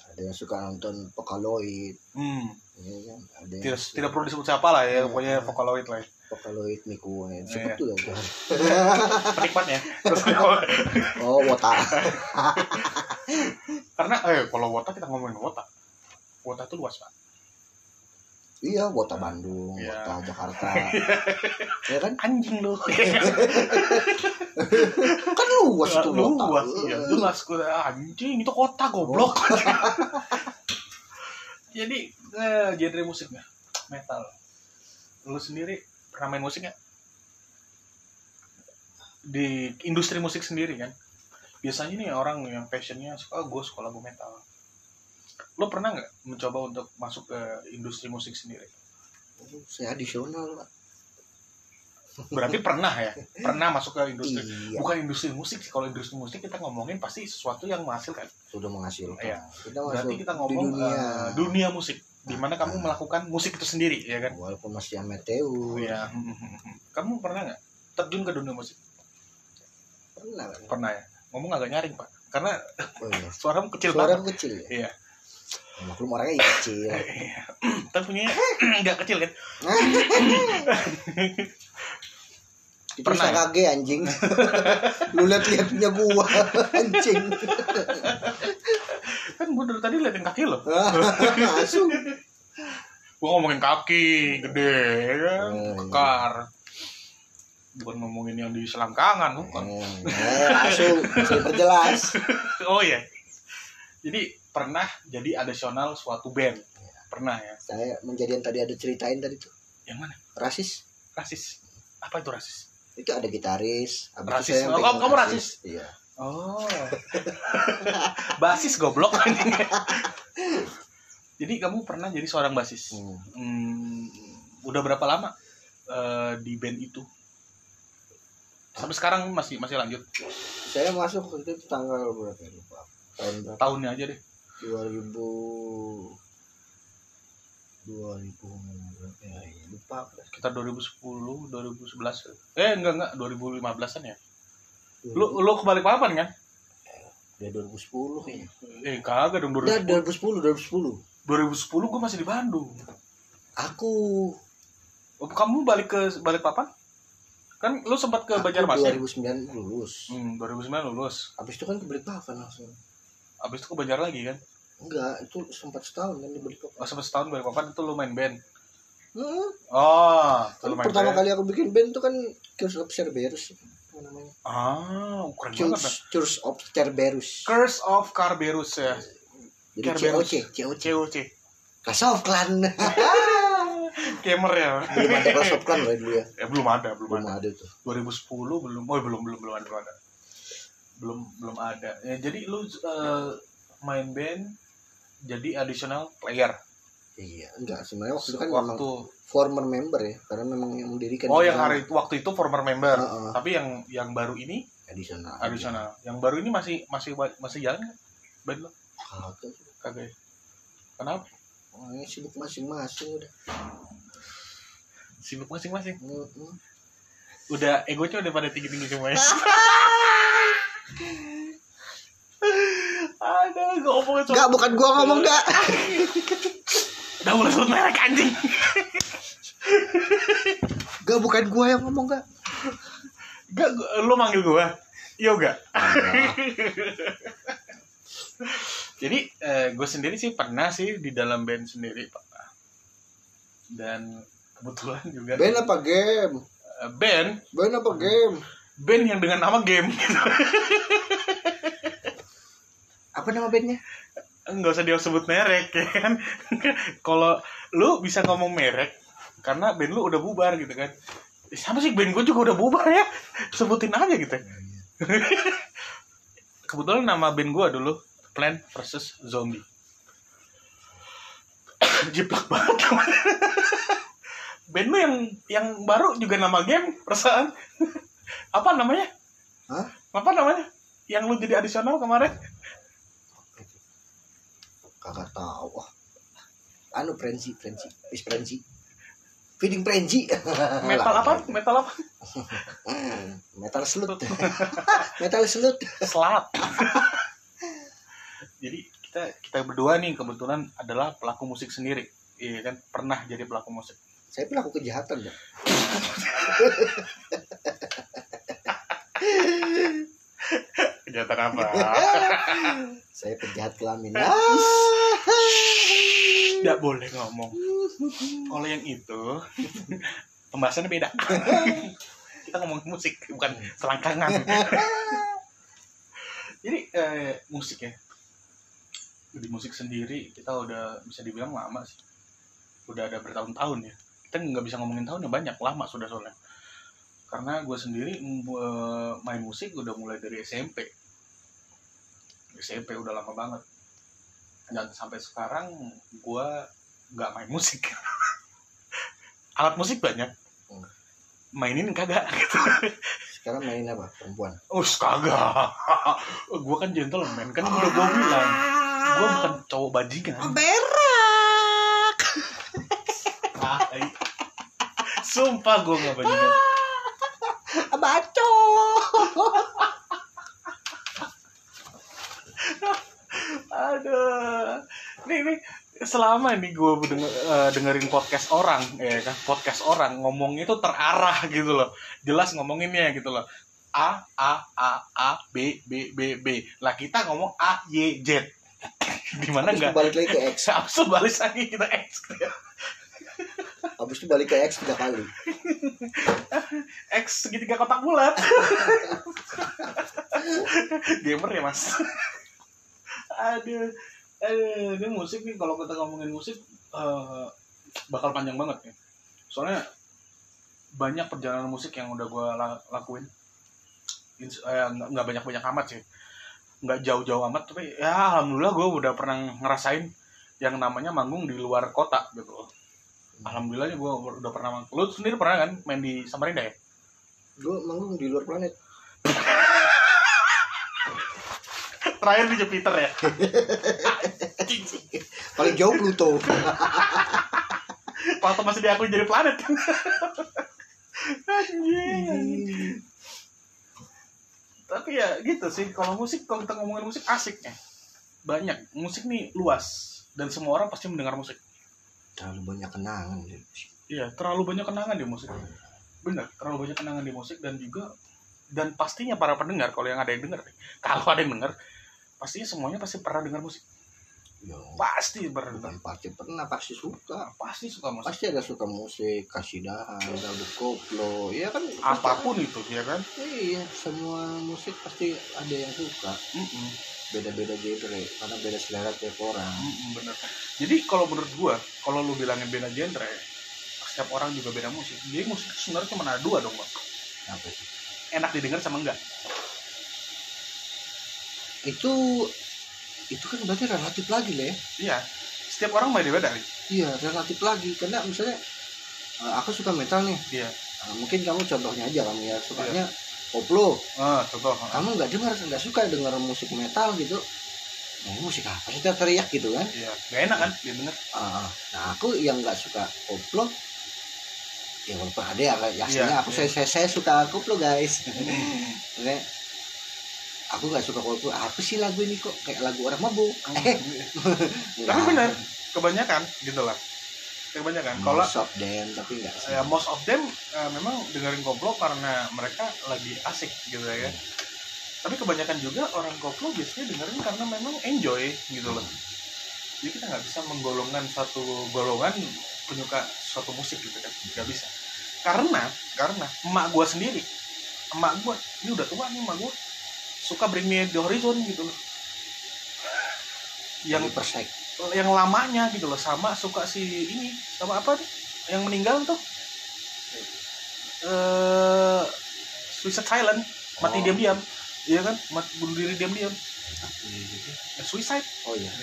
ada yang suka nonton Vocaloid. Hmm. ya kan? Ada yang tidak suka tidak perlu disebut siapa lah ya Iya. pokoknya Vocaloid lah ya. Vocaloid Miku Iya. sebut tuh aja. Penikmatnya Terus, oh wota. Karena eh kalau wota kita ngomongin wota. Wota itu luas pak iya wota Bandung Iya. wota Jakarta. Ya kan? Anjing lu. Kan luas itu wota luas iya. Jelas gue anjing itu kota goblok. Jadi eh, genre musiknya metal. Lu sendiri pernah main musik nggak? Di industri musik sendiri kan? Biasanya nih orang yang passionnya suka gue suka lagu metal lo pernah nggak mencoba untuk masuk ke industri musik sendiri? Saya adisional pak. Berarti pernah ya? Pernah masuk ke industri? Iya. Bukan industri musik sih. Kalau industri musik kita ngomongin pasti sesuatu yang menghasilkan. Sudah menghasilkan. Iya. kita berarti kita ngomong dunia. eh, dunia musik di mana kamu Nah. melakukan musik itu sendiri ya kan? Walaupun masih amateur. Ya kamu pernah nggak terjun ke dunia musik? Pernah pernah ya? Ngomong agak nyaring pak. Karena oh, iya. suaramu kecil suara banget. kecil ya? Iya maklum orangnya kecil. Iya. tapi punya nggak kecil kan? Pernah ya? kage anjing? Lu lihat lihat punya gua anjing. Kan gue dari tadi liatin kaki lo. Langsung gue ngomongin kaki gede ya kan? Oh, iya. kekar. Bukan ngomongin yang di selangkangan bukan. Eh, langsung saya perjelas. Oh iya. Jadi pernah jadi adisional suatu band. Pernah ya. Saya menjadi yang tadi ada ceritain tadi tuh. Yang mana? Rasis. Rasis. Apa itu rasis? Itu ada gitaris habis Rasis. itu saya Oh, kamu- kamu rasis? iya. Oh. Basis goblok jadi kamu pernah jadi seorang basis? Hmm. Hmm, udah berapa lama eh, di band itu? Sampai sekarang masih masih lanjut? Saya masuk itu tanggal berapa ya? Lupa. Tahun berapa? Tahunnya aja deh 2000 2000 berapa ya lupa kita 2010 2011 eh enggak enggak 2015an ya. Lu lu kebalik papan kan? Ya 2010 kayaknya eh kagak dong udah 2010 2010 2010 2010 gue masih di Bandung. Aku Oh, kamu balik ke balik papan? Kan lu sempat ke Banjarmasin? 2009 lulus. Hmm, 2009 lulus. Habis itu kan ke Balikpapan langsung abis itu ke Banjar lagi kan? Enggak itu sempat setahun kan di Balikpapan oh, sempat setahun balik papan itu lu main band? Hmm. oh itu kan lu main pertama band. kali aku bikin band tuh kan Curse of Cerberus apa namanya? Ah keren banget Curse, dah. Curse of Cerberus. Curse of Carberus ya. Jadi Cerberus. COC COC Clash of Clan. Gamer ya. Belum ada Clash of Clan lah dulu ya. Ya belum ada belum, belum ada. ada tuh. 2010 belum oh belum belum belum ada belum ada belum belum ada. Ya, jadi lu eh, main band jadi additional player? Iya enggak sebenarnya waktu itu kan memang waktu former member ya karena memang yang mendirikan oh yang hari itu waktu itu former member. Heeh. tapi yang yang baru ini? Additional. Additional. Yang baru ini masih masih masih jalan nggak band lo Kagak. kagak ya? kenapa? Orangnya sibuk masing-masing udah. sibuk masing-masing? Mm-mm. udah egonya udah pada tinggi tinggi ada ngomong soal Enggak, bukan gua ngomong enggak. udah mulai sebut merek anjing Enggak, bukan gua yang ngomong enggak. Gak, lo manggil gua yoga jadi eh, gue sendiri sih pernah sih di dalam band sendiri pernah dan kebetulan juga Band apa game? eh, band Band apa game? Band yang dengan nama game. Apa nama bandnya? nggak usah dia sebut merek ya kan? Kalau lu bisa ngomong merek karena band lu udah bubar gitu kan. Eh, sama sih band gue juga udah bubar ya. Sebutin aja gitu. Kebetulan nama band gue dulu Plant versus Zombie. Jiplak banget band lu yang yang baru juga nama game perasaan apa namanya Hah? apa namanya yang lu jadi adisional kemarin Kagak tahu. Wah. Anu Frenzy, Frenzy. Is Frenzy. Feeding Frenzy. metal apa metal apa Metal slut. Metal slut. selat jadi kita kita berdua nih kebetulan adalah pelaku musik sendiri iya kan pernah jadi pelaku musik Saya pelaku kejahatan ya. Kejahatan apa? Saya penjahat kelamin. tidak boleh ngomong. Kalau yang itu pembahasannya beda. Kita ngomong musik bukan selangkangan. Jadi eh, musik ya. Di musik sendiri kita udah bisa dibilang lama sih. Udah ada bertahun-tahun ya. Kita nggak bisa ngomongin tahun ya banyak. Lama sudah soalnya. Karena gue sendiri eh, main musik udah mulai dari SMP SMP udah lama banget dan sampai sekarang gue nggak main musik alat musik banyak Hmm. mainin kagak gitu Sekarang main apa? Perempuan. Us kagak gue kan gentleman kan udah gue bilang gue bukan cowok bajingan Berak. Tai. sumpah gue nggak bajingan Baco. Aduh. Nih, nih selama ini gue denger, eh, dengerin podcast orang, ya kan, podcast orang ngomongnya itu terarah gitu loh. Jelas ngomonginnya gitu loh. A A A A B B B B. Lah kita ngomong A Y Z. Di mana enggak? balik lagi ke X. Habis itu balik lagi kita X. Habis itu balik ke X tiga kali. X segitiga kotak bulat. Gamer ya mas. Aduh, aduh, ini musik nih kalau kita ngomongin musik eh, bakal panjang banget ya. Soalnya banyak perjalanan musik yang udah gue lakuin. Eh, nggak nggak banyak-banyak amat sih. Nggak jauh-jauh amat, tapi ya alhamdulillah gue udah pernah ngerasain yang namanya manggung di luar kota gitu. alhamdulillahnya gue udah pernah lu sendiri pernah kan main di Samarinda ya gue manggung di luar planet terakhir di Jupiter ya? Paling jauh Pluto. Waktu masih diakui jadi planet. Anjing. tapi ya gitu sih kalau musik kalau kita ngomongin musik asik ya. Banyak. Musik nih luas. Dan semua orang pasti mendengar musik. Terlalu banyak kenangan ya. iya terlalu banyak kenangan di musik. Benar terlalu banyak kenangan di musik dan juga dan pastinya para pendengar kalau yang ada yang dengar kalau ada yang dengar pastinya semuanya pasti pernah dengar musik. Yo, pasti pernah pasti pernah pasti suka. Pasti suka musik. Pasti ada suka musik kasidahan lagu koplo ya kan? Pasti apa pun itu ya kan? Iya semua musik pasti ada yang suka. Beda-beda genre karena beda selera tiap orang. Mm-mm, bener. Jadi kalau menurut gua kalau lu bilangin beda genre setiap orang juga beda musik. Jadi musik sebenarnya cuma ada dua dong bang. Apa sih enak didengar sama enggak itu itu kan berarti relatif lagi lah ya iya. Setiap orang beda-beda nih iya relatif lagi. Karena misalnya eh, aku suka metal nih. Iya. Nah, mungkin kamu contohnya aja kamu ya. Sukanya koplo ah contoh kamu nggak dengar nggak suka dengar musik metal gitu. Nah, ini musik apa sih? Teriak gitu kan? Iya. Gak enak kan? Dia denger Ah, nah aku yang nggak suka koplo ya walaupun ada ya ya aslinya Iya, aku iya. saya, saya saya suka koplo guys. Maksudnya, aku nggak suka koplo apa sih lagu ini kok? Kayak lagu orang mabuk. Eh tapi benar kebanyakan gitu lah. Kebanyakan. Kalau kalau of them tapi nggak sih. Ya, most of them eh, memang dengerin koplo karena mereka lagi asik gitu ya. Tapi kebanyakan juga orang koplo biasanya dengerin karena memang enjoy gitu loh. Jadi kita nggak bisa menggolongkan satu golongan penyuka suatu musik gitu kan. Nggak bisa. Karena karena emak gua sendiri emak gua ini udah tua nih emak gua suka bring me the horizon gitu loh. Yang persek yang lamanya gitu loh sama suka si ini sama apa nih yang meninggal tuh. Eh Suicide Silent mati Oh. diam-diam. Iya kan? Mati bunuh diri diam-diam. Ya, suicide. Oh iya.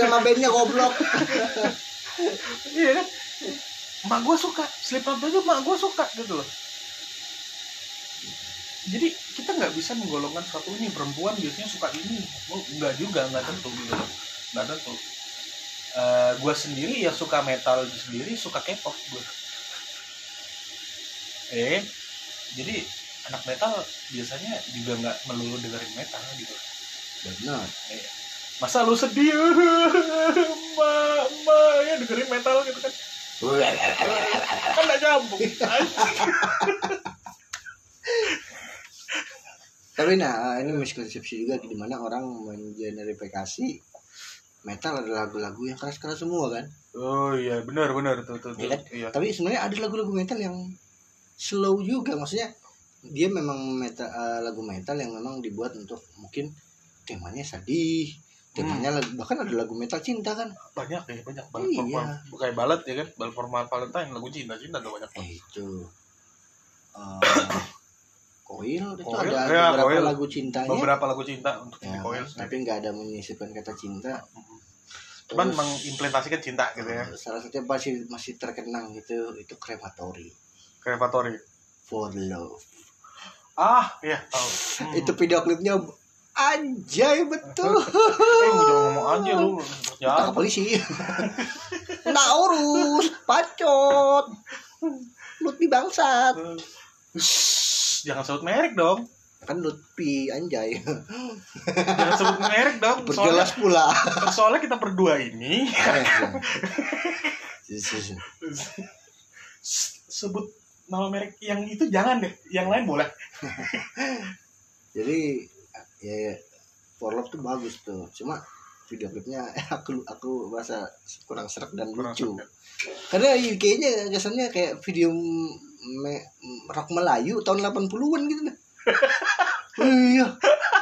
Nama bandnya goblok. Iya kan? Mak gue suka. Slipknot aja mak gue suka gitu loh jadi kita nggak bisa menggolongkan suatu ini perempuan biasanya suka ini. Oh, nggak juga nggak tentu gitu. Nggak tentu. Gue sendiri ya suka metal sendiri suka K-pop gue eh jadi anak metal biasanya juga nggak melulu dengerin metal gitu. Benar. Masa lu sedih? Ma ma ya dengerin metal gitu kan. Kan nggak nyambung tapi nah ini miskonsepsi juga di mana orang mengenerifikasi metal adalah lagu-lagu yang keras-keras semua kan? Oh iya benar benar tuh tuh, tuh. Iya kan? iya. Tapi sebenarnya ada lagu-lagu metal yang slow juga maksudnya dia memang metal, eh, lagu metal yang memang dibuat untuk mungkin temanya sedih temanya lagu- bahkan ada lagu metal cinta kan? Banyak ya banyak banget Iya. formal kayak balet ya kan? Balet formal Valentine lagu cinta cinta tuh banyak eh itu. Eh, koil itu Koil, ada ya, beberapa Koil. lagu cintanya. Beberapa lagu cinta untuk ya, koil tapi nggak ada menyisipkan kata cinta. Cuman Terus, mengimplementasikan cinta gitu ya. Eh, salah satunya masih masih terkenang gitu itu krematori krematori for love. Ah iya tahu. Hmm. itu video klipnya anjay betul. Eh jangan ngomong aja lu. Ya polisi nggak urus pacot Lutfi bangsat. Shh, jangan sebut merek dong. Kan Lutfi anjay. Jangan sebut merek dong soalnya berjelas pula. soalnya kita berdua ini. Eh, s- sebut nama merek yang itu jangan deh yang lain boleh. Jadi ya, ya for love tuh bagus tuh. Cuma video klipnya aku aku merasa kurang serak dan Kurang lucu serak. karena ya kayaknya kesannya kayak video me, rock Melayu tahun 80-an gitu nah. iya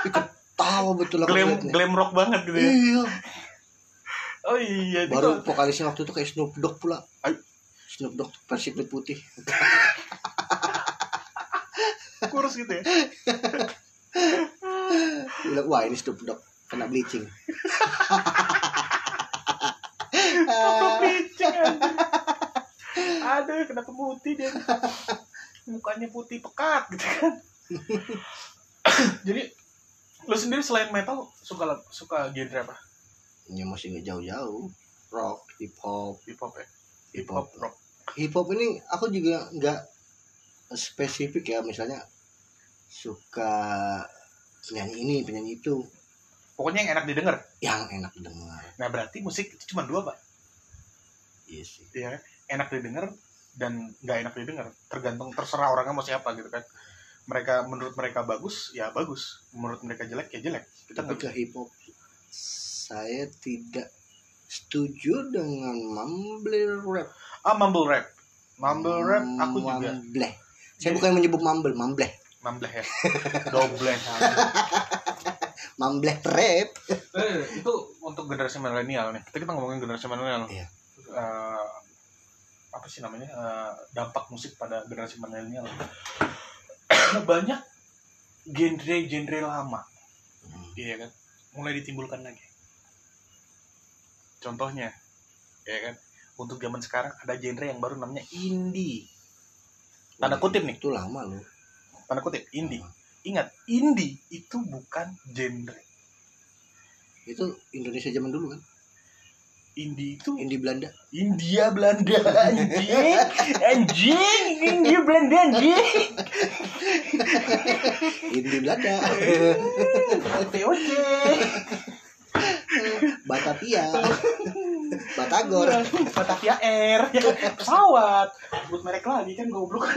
ikut tawa betul aku glam liatnya. glam rock banget gitu ya iya oh iya itu baru vokalisnya waktu itu kayak Snoop Dogg pula Ay. Snoop Dogg versi kulit putih kurus gitu ya wah ini Snoop Dogg kena bleaching anjing. Aduh, kenapa putih dia? Mukanya putih pekat gitu kan. Jadi lu sendiri selain metal suka suka genre apa? ya masih nggak jauh-jauh rock hip hop Hip hop ya? hip hop rock. hip hop ini aku juga nggak spesifik ya misalnya suka penyanyi ini penyanyi itu Pokoknya yang enak didengar. yang enak dengar Nah, berarti musik itu cuma dua, Pak. iya sih Iya, kan? enak didengar dan nggak enak didengar. Tergantung terserah orangnya mau siapa gitu kan. Mereka menurut mereka bagus, ya bagus. Menurut mereka jelek, ya jelek. Kita tapi ke hip hop saya tidak setuju dengan mumble rap Ah, mumble rap. Mumble rap aku juga mumble saya Jadi- bukan menyebut mumble mumble mumble ya. Double mumble rap Eh, itu untuk generasi milenial nih. Kita kita ngomongin generasi milenial. Iya. Eh, apa sih namanya? Eh, dampak musik pada generasi milenial. Banyak genre-genre lama, iya kan? Mulai ditimbulkan lagi. Contohnya, ya kan? Untuk zaman sekarang ada genre yang baru namanya indie. Tanda kutip nih, itu lama loh tanda kutip indie. Ingat, indie itu bukan genre. itu Indonesia zaman dulu kan? Indie itu Indie Belanda. India Belanda anjing. Anjing India Belanda anjing. Indie Belanda. Oke oke Batavia. Batagor. Batavia Air. Pesawat. Buat merek lagi kan goblok.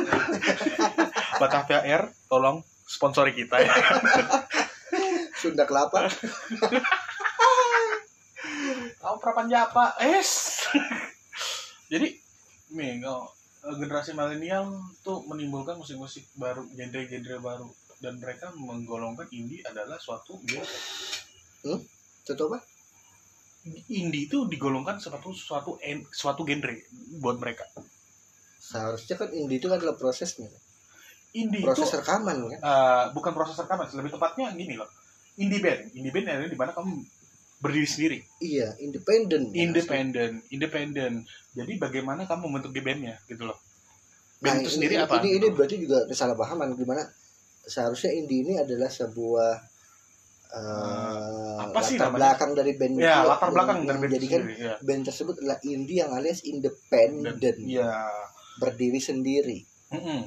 Batavia Air tolong sponsori kita ya. Sunda Kelapa. Tahu perapan Japa? Es. Jadi nih kalau eh, generasi milenial tuh menimbulkan musik-musik baru genre-genre baru. Dan mereka menggolongkan indie adalah suatu genre. Contoh apa? indie itu digolongkan suatu suatu suatu genre buat mereka. Seharusnya kan indie itu kan adalah prosesnya Indie Proses itu rekaman kan eh, bukan proses rekaman, lebih tepatnya gini loh. Indie band, indie band adalah di mana kamu berdiri sendiri, Iya independen independen, independen. Jadi bagaimana kamu membentuk di bandnya gitu loh. Nah, Band itu ini, sendiri ini, apa? Ini, ini berarti juga kesalahpahaman gimana seharusnya indie ini adalah sebuah eh, Apa sih latar namanya? belakang dari band ya itu latar yang- belakang yang dari band itu menjadikan sendiri. Ya. band tersebut adalah indie yang alias independen Ya, berdiri sendiri mm-mm,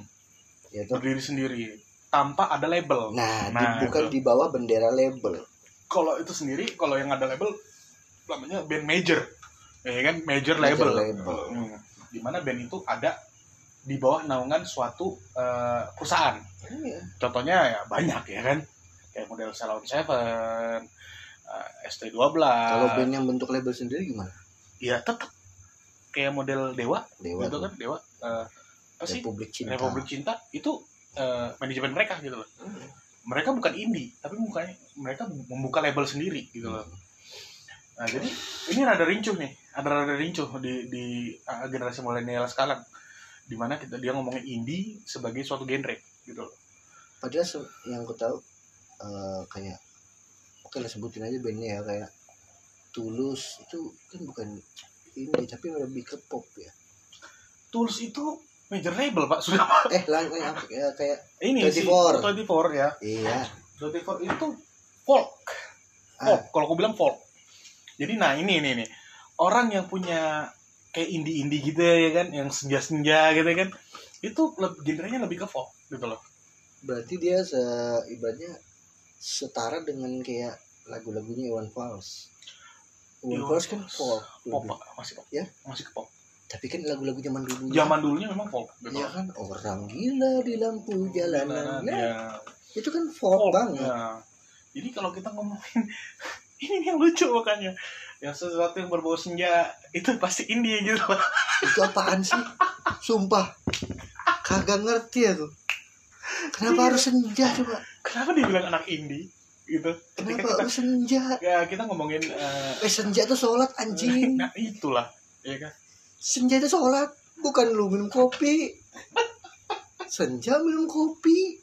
yaitu berdiri sendiri tanpa ada label. nah, di- Nah, bukan itu. di bawah bendera label Kalau itu sendiri, kalau yang ada label namanya band major, ya kan major, Major label. label. Hmm. Di mana band itu ada di bawah naungan suatu eh, perusahaan. Iya. Contohnya ya banyak ya kan, kayak model Salon Seven, eh, ST12. kalau band yang bentuk label sendiri gimana ya tetap kayak model Dewa, Dewa gitu kan Dewa. eh, apa sih? Republik Cinta Republik Cinta itu eh, manajemen mereka gitu loh. Mereka bukan indie, tapi mukanya mereka membuka label sendiri gitu loh. Nah, jadi ini rada rincuh nih, ada rada rincuh di di uh, generasi milenial sekarang. Di mana kita dia ngomongin indie sebagai suatu genre gitu loh. padahal yang aku tahu eh, kayak oke lah sebutin aja bandnya ya kayak Tulus itu kan bukan indie tapi lebih ke pop ya Tools itu major label, Pak. Sudah eh lang yang ya, kayak ini sih 24. 24 ya. iya 24 itu folk. Ah. Folk, kalau aku bilang folk. Jadi nah ini ini nih. Orang yang punya kayak indie-indie gitu ya kan, yang senja-senja gitu kan. Itu lebih genrenya lebih ke folk gitu loh. berarti dia se ibaratnya setara dengan kayak lagu-lagunya Iwan Fals Iwan Fals kan Fals. pop. Pak. masih pop. Ya? Masih ke pop. Tapi kan lagu-lagu zaman dulu Zaman dulunya memang folk gitu. ya kan orang gila di lampu jalanan. Nah, ya. itu kan folk, banget. ya. Jadi kalau kita ngomongin ini yang lucu makanya. Yang sesuatu yang berbau senja itu pasti indie gitu. Itu apaan sih? Sumpah. Kagak ngerti aku. Kenapa Iya. harus senja coba? Kenapa dibilang anak indie gitu? Ketika kenapa kita harus senja? Ya kita ngomongin eh, eh senja tuh sholat anjing. Nah itulah ya kan senja itu sholat bukan lu minum kopi. Senja minum kopi.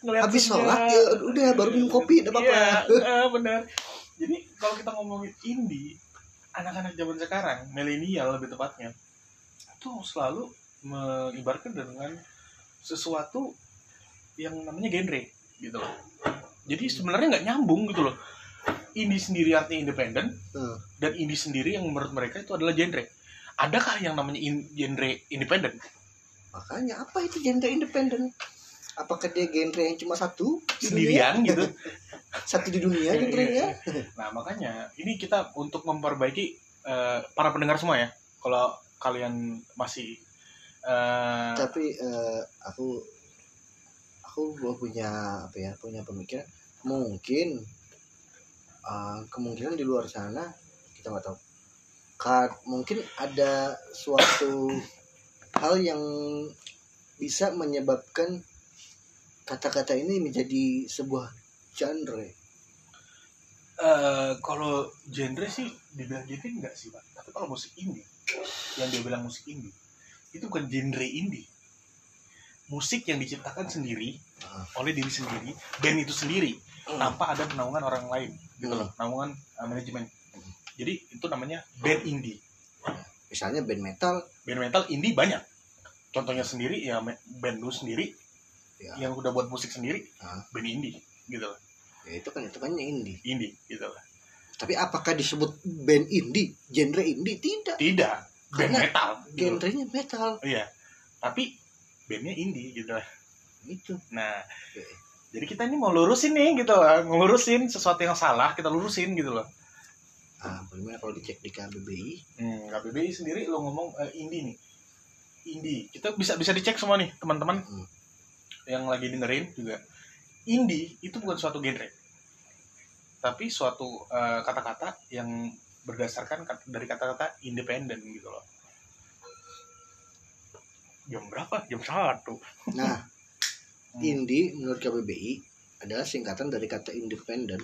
Ngeliat habis senja. sholat ya udah baru minum kopi udah apa-apa. Iya, benar. Jadi kalau kita ngomongin indie anak-anak zaman sekarang milenial lebih tepatnya itu selalu mengibarkan dengan sesuatu yang namanya genre gitu loh. Jadi sebenarnya nggak nyambung gitu loh indie sendiri artinya independen Hmm. dan indie sendiri yang menurut mereka itu adalah genre. Adakah yang namanya in- genre independen makanya apa itu genre independen apakah dia genre yang cuma satu sendirian gitu. Satu di dunia Iya, genrenya? Nah, makanya ini kita untuk memperbaiki eh, para pendengar semua ya. Kalau kalian masih eh, tapi eh, aku aku punya apa ya punya pemikiran. Mungkin eh, kemungkinan di luar sana kita nggak tahu Ka- mungkin ada suatu hal yang bisa menyebabkan kata-kata ini menjadi sebuah genre eh, kalau genre sih dibilang genre enggak sih, Pak. Tapi kalau musik indie yang dia bilang musik indie itu bukan genre indie. Musik yang diciptakan sendiri Ah. oleh diri sendiri, band itu sendiri tanpa ada naungan orang lain gitu loh, naungan eh, manajemen. Jadi itu namanya band indie. misalnya band metal. Band metal indie banyak. Contohnya sendiri ya band lu sendiri Ya. yang udah buat musik sendiri Ah. band indie gitu loh. Ya itu kan itu kan indie. Indie gitu loh. Tapi apakah disebut band indie genre indie? Tidak. Tidak. Band Karena metal gitu. genrenya metal. Iya. Tapi bandnya indie gitu lah. Itu. Nah Oke. Jadi kita ini mau lurusin nih gitu loh. Ngelurusin sesuatu yang salah kita lurusin gitu loh. Ah bagaimana kalau dicek di KBBI hmm, KBBI sendiri lo ngomong eh, indie nih. Indie kita bisa bisa dicek semua nih teman-teman. Hmm. yang lagi dengerin juga. Indie itu bukan suatu genre. Tapi suatu eh, kata-kata yang berdasarkan kat- dari kata-kata independen gitu loh. Jam berapa? Jam satu. Nah Hmm. indie menurut KBBI adalah singkatan dari kata independen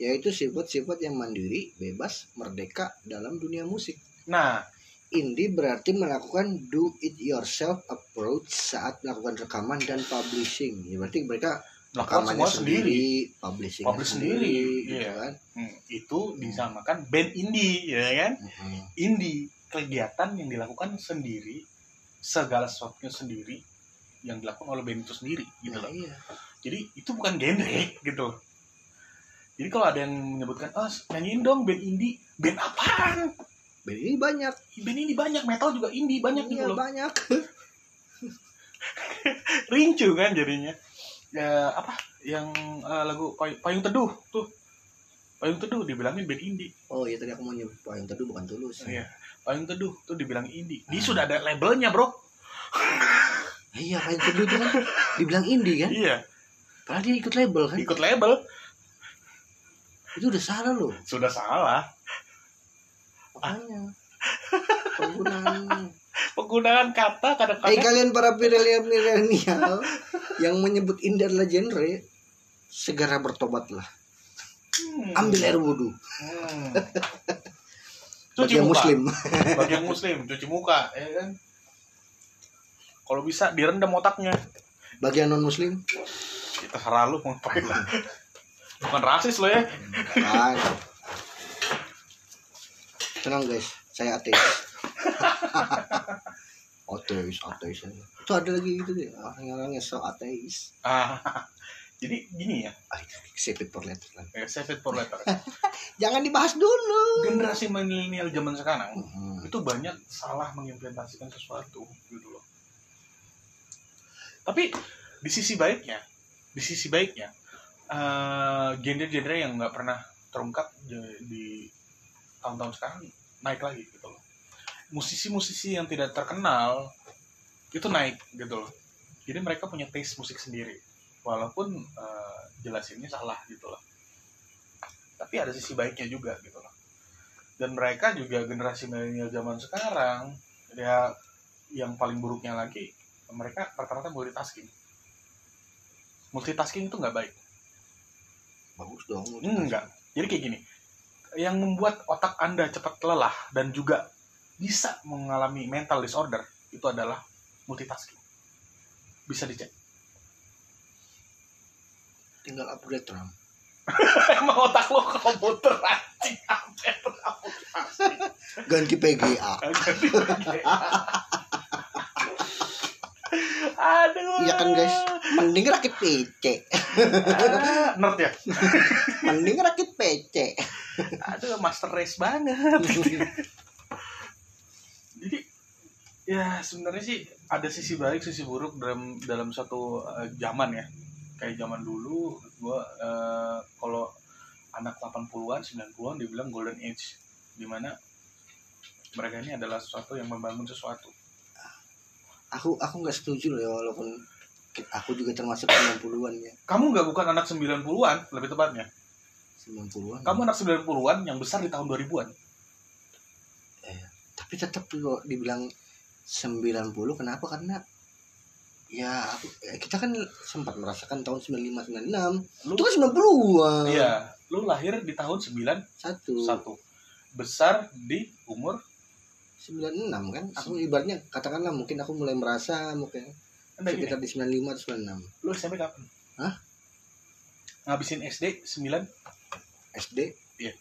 yaitu sifat-sifat yang mandiri bebas merdeka dalam dunia musik nah Indie berarti melakukan do it yourself approach saat melakukan rekaman dan publishing. Ya berarti mereka melakukan rekamannya semua sendiri, publishing Publish sendiri, gitu iya. kan. Hmm, itu disamakan band indie ya kan Mhm. indie kegiatan yang dilakukan sendiri segala sesuatunya sendiri yang dilakukan oleh band itu sendiri gitu Nah, loh. iya. jadi itu bukan genre gitu jadi kalau ada yang menyebutkan ah nyanyiin dong band indie. Band apaan? Band ini banyak, band ini banyak metal juga indie banyak gitu iya loh. banyak. rincu kan jadinya. Ya apa? Yang eh, lagu Pay- payung teduh tuh. Payung teduh dibilangin band indie. Oh iya tadi aku mau nyebut payung teduh bukan tulus. Iya. payung teduh tuh dibilang indie. Dia Ah. sudah ada labelnya bro Iya payung teduh itu kan dibilang indie kan. iya Padahal dia ikut label kan. ikut label Itu udah salah loh. sudah salah Makanya penggunaan penggunaan kata Eh kadang-kadang kalian para milenial yang menyebut indie adalah genre segera bertobatlah. Hmm. Ambil air wudhu. Hmm. Bagi cuci yang muka muslim. bagi yang muslim cuci muka ya kan kalau bisa direndam otaknya Bagi yang non muslim, kita terserah lu mau ngapain lah bukan rasis lo ya kan. Tenang guys, saya ateis. ateis, ateis. Itu ada lagi gitu deh, orang-orang yang so ateis. ah jadi gini ya save it for later eh, save it for later Jangan dibahas dulu. generasi milenial zaman sekarang Hmm. itu banyak salah mengimplementasikan sesuatu gitu loh tapi di sisi baiknya di sisi baiknya eh, genre-genre yang nggak pernah terungkap di- di tahun-tahun sekarang naik lagi gitu loh. Musisi-musisi yang tidak terkenal itu naik gitu loh. Jadi mereka punya taste musik sendiri. Walaupun eh, jelasinnya salah gitu loh. Tapi ada sisi baiknya juga gitu loh. Dan mereka juga generasi milenial zaman sekarang ya yang paling buruknya lagi mereka rata-rata multitasking. Multitasking itu nggak baik. Bagus dong. enggak jadi kayak gini yang membuat otak anda cepat lelah dan juga bisa mengalami mental disorder itu adalah multitasking. Bisa dicek. Tinggal upgrade RAM. Emang otak lo komputer anjing Ampet ganti PGA Aduh. Iya kan guys. Mending rakit PC Ah, Nerd ya? Mending rakit PC Aduh master race banget. Jadi Ya sebenarnya sih ada sisi baik sisi buruk dalam dalam satu eh, zaman ya. Kayak zaman dulu gua eh, kalau anak 80-an 90-an dibilang golden age. Di mana mereka ini adalah sesuatu yang membangun sesuatu aku aku nggak setuju loh ya walaupun aku juga termasuk 90-an ya. Kamu nggak bukan anak 90-an lebih tepatnya. 90-an kamu anak 90-an yang besar di tahun 2000-an tapi tetap kalau dibilang 90 kenapa? Karena ya aku ya kita kan sempat merasakan tahun 95 96 lu itu kan 90-an iya lu lahir di tahun 91 satu. Besar di umur 96 kan aku ibaratnya katakanlah mungkin aku mulai merasa mungkin Anda gini, sekitar di 95 atau 96 lu SMP kapan? Hah? Ngabisin SD 9 SD Iya.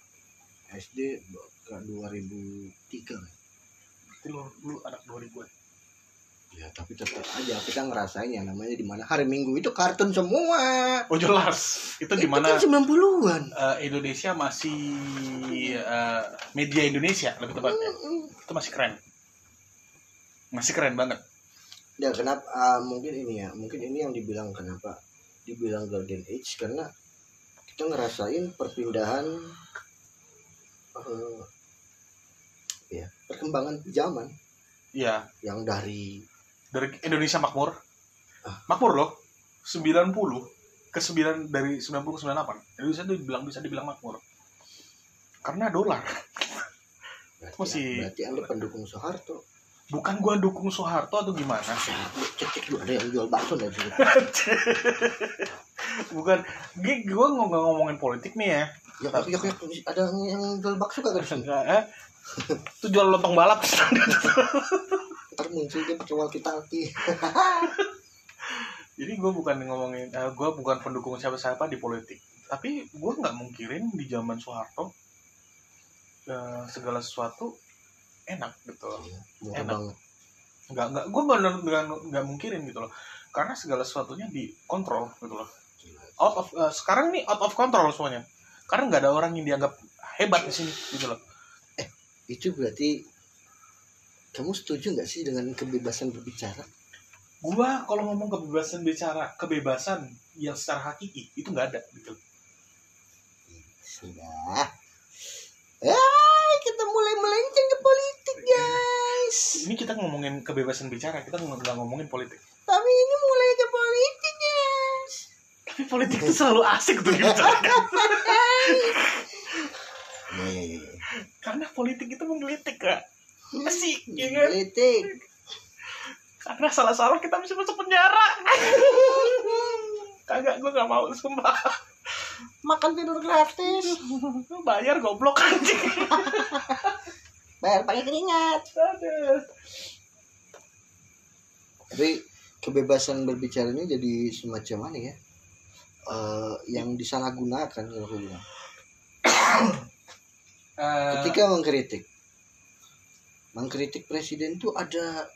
SD ke 2003 kan? Berarti lu, lu anak 2000-an ya tapi tetap aja kita ngerasain yang namanya di mana. Hari Minggu itu kartun semua. Oh jelas. Itu itu di mana kan 90-an eh, Indonesia masih eh, Media Indonesia lebih tepatnya. Itu masih keren. Masih keren banget. Ya kenapa ah, mungkin ini ya. Mungkin ini yang dibilang kenapa? Dibilang golden age karena kita ngerasain perpindahan eh, ya perkembangan zaman. Iya yang dari Dari Indonesia makmur. Makmur loh. 90 ke 9 dari 90 ke 98 Indonesia tuh dibilang bisa dibilang makmur. Karena dolar. Berarti, Masih- berarti anda pendukung Soeharto. Bukan gua dukung Soeharto atau gimana cek ada yang jual bakso nggak sih bukan. Gue nggak ngomongin politik nih ya. Ya tapi ya, ya, ada yang jual bakso kagak di Enggak, eh. itu jual lontong balap ntar muncul dia pakai walkie talkie jadi gue bukan ngomongin eh, gue bukan pendukung siapa-siapa di politik. Tapi gue nggak mungkirin di zaman Soeharto eh, segala sesuatu enak gitu loh. Murah Enak. banget. Nggak nggak gue benar nggak nggak mungkirin gitu loh. Karena segala sesuatunya dikontrol gitu loh. Out of eh, sekarang nih out of control semuanya. Karena nggak ada orang yang dianggap hebat di sini gitu loh. Itu berarti kamu setuju nggak sih dengan kebebasan berbicara? Gua kalau ngomong kebebasan bicara kebebasan yang secara hakiki itu nggak ada gitu. Sudah. Eh kita mulai melenceng ke politik guys. Ini kita ngomongin kebebasan bicara kita nggak ngomongin politik. Tapi ini mulai ke politik guys. Tapi politik itu selalu asik tuh ya. karena politik itu menggelitik kak asik ya kan? politik karena salah-salah kita bisa masuk penjara. Kagak gua nggak mau sumpah. Makan tidur gratis. Bayar goblok anjing. Bayar pakai keringat. Aduh. tapi kebebasan berbicara ini jadi semacam mana ya? Eh, yang disalahgunakan kalau aku bilang. Eh, ketika mengkritik mengkritik presiden tuh ada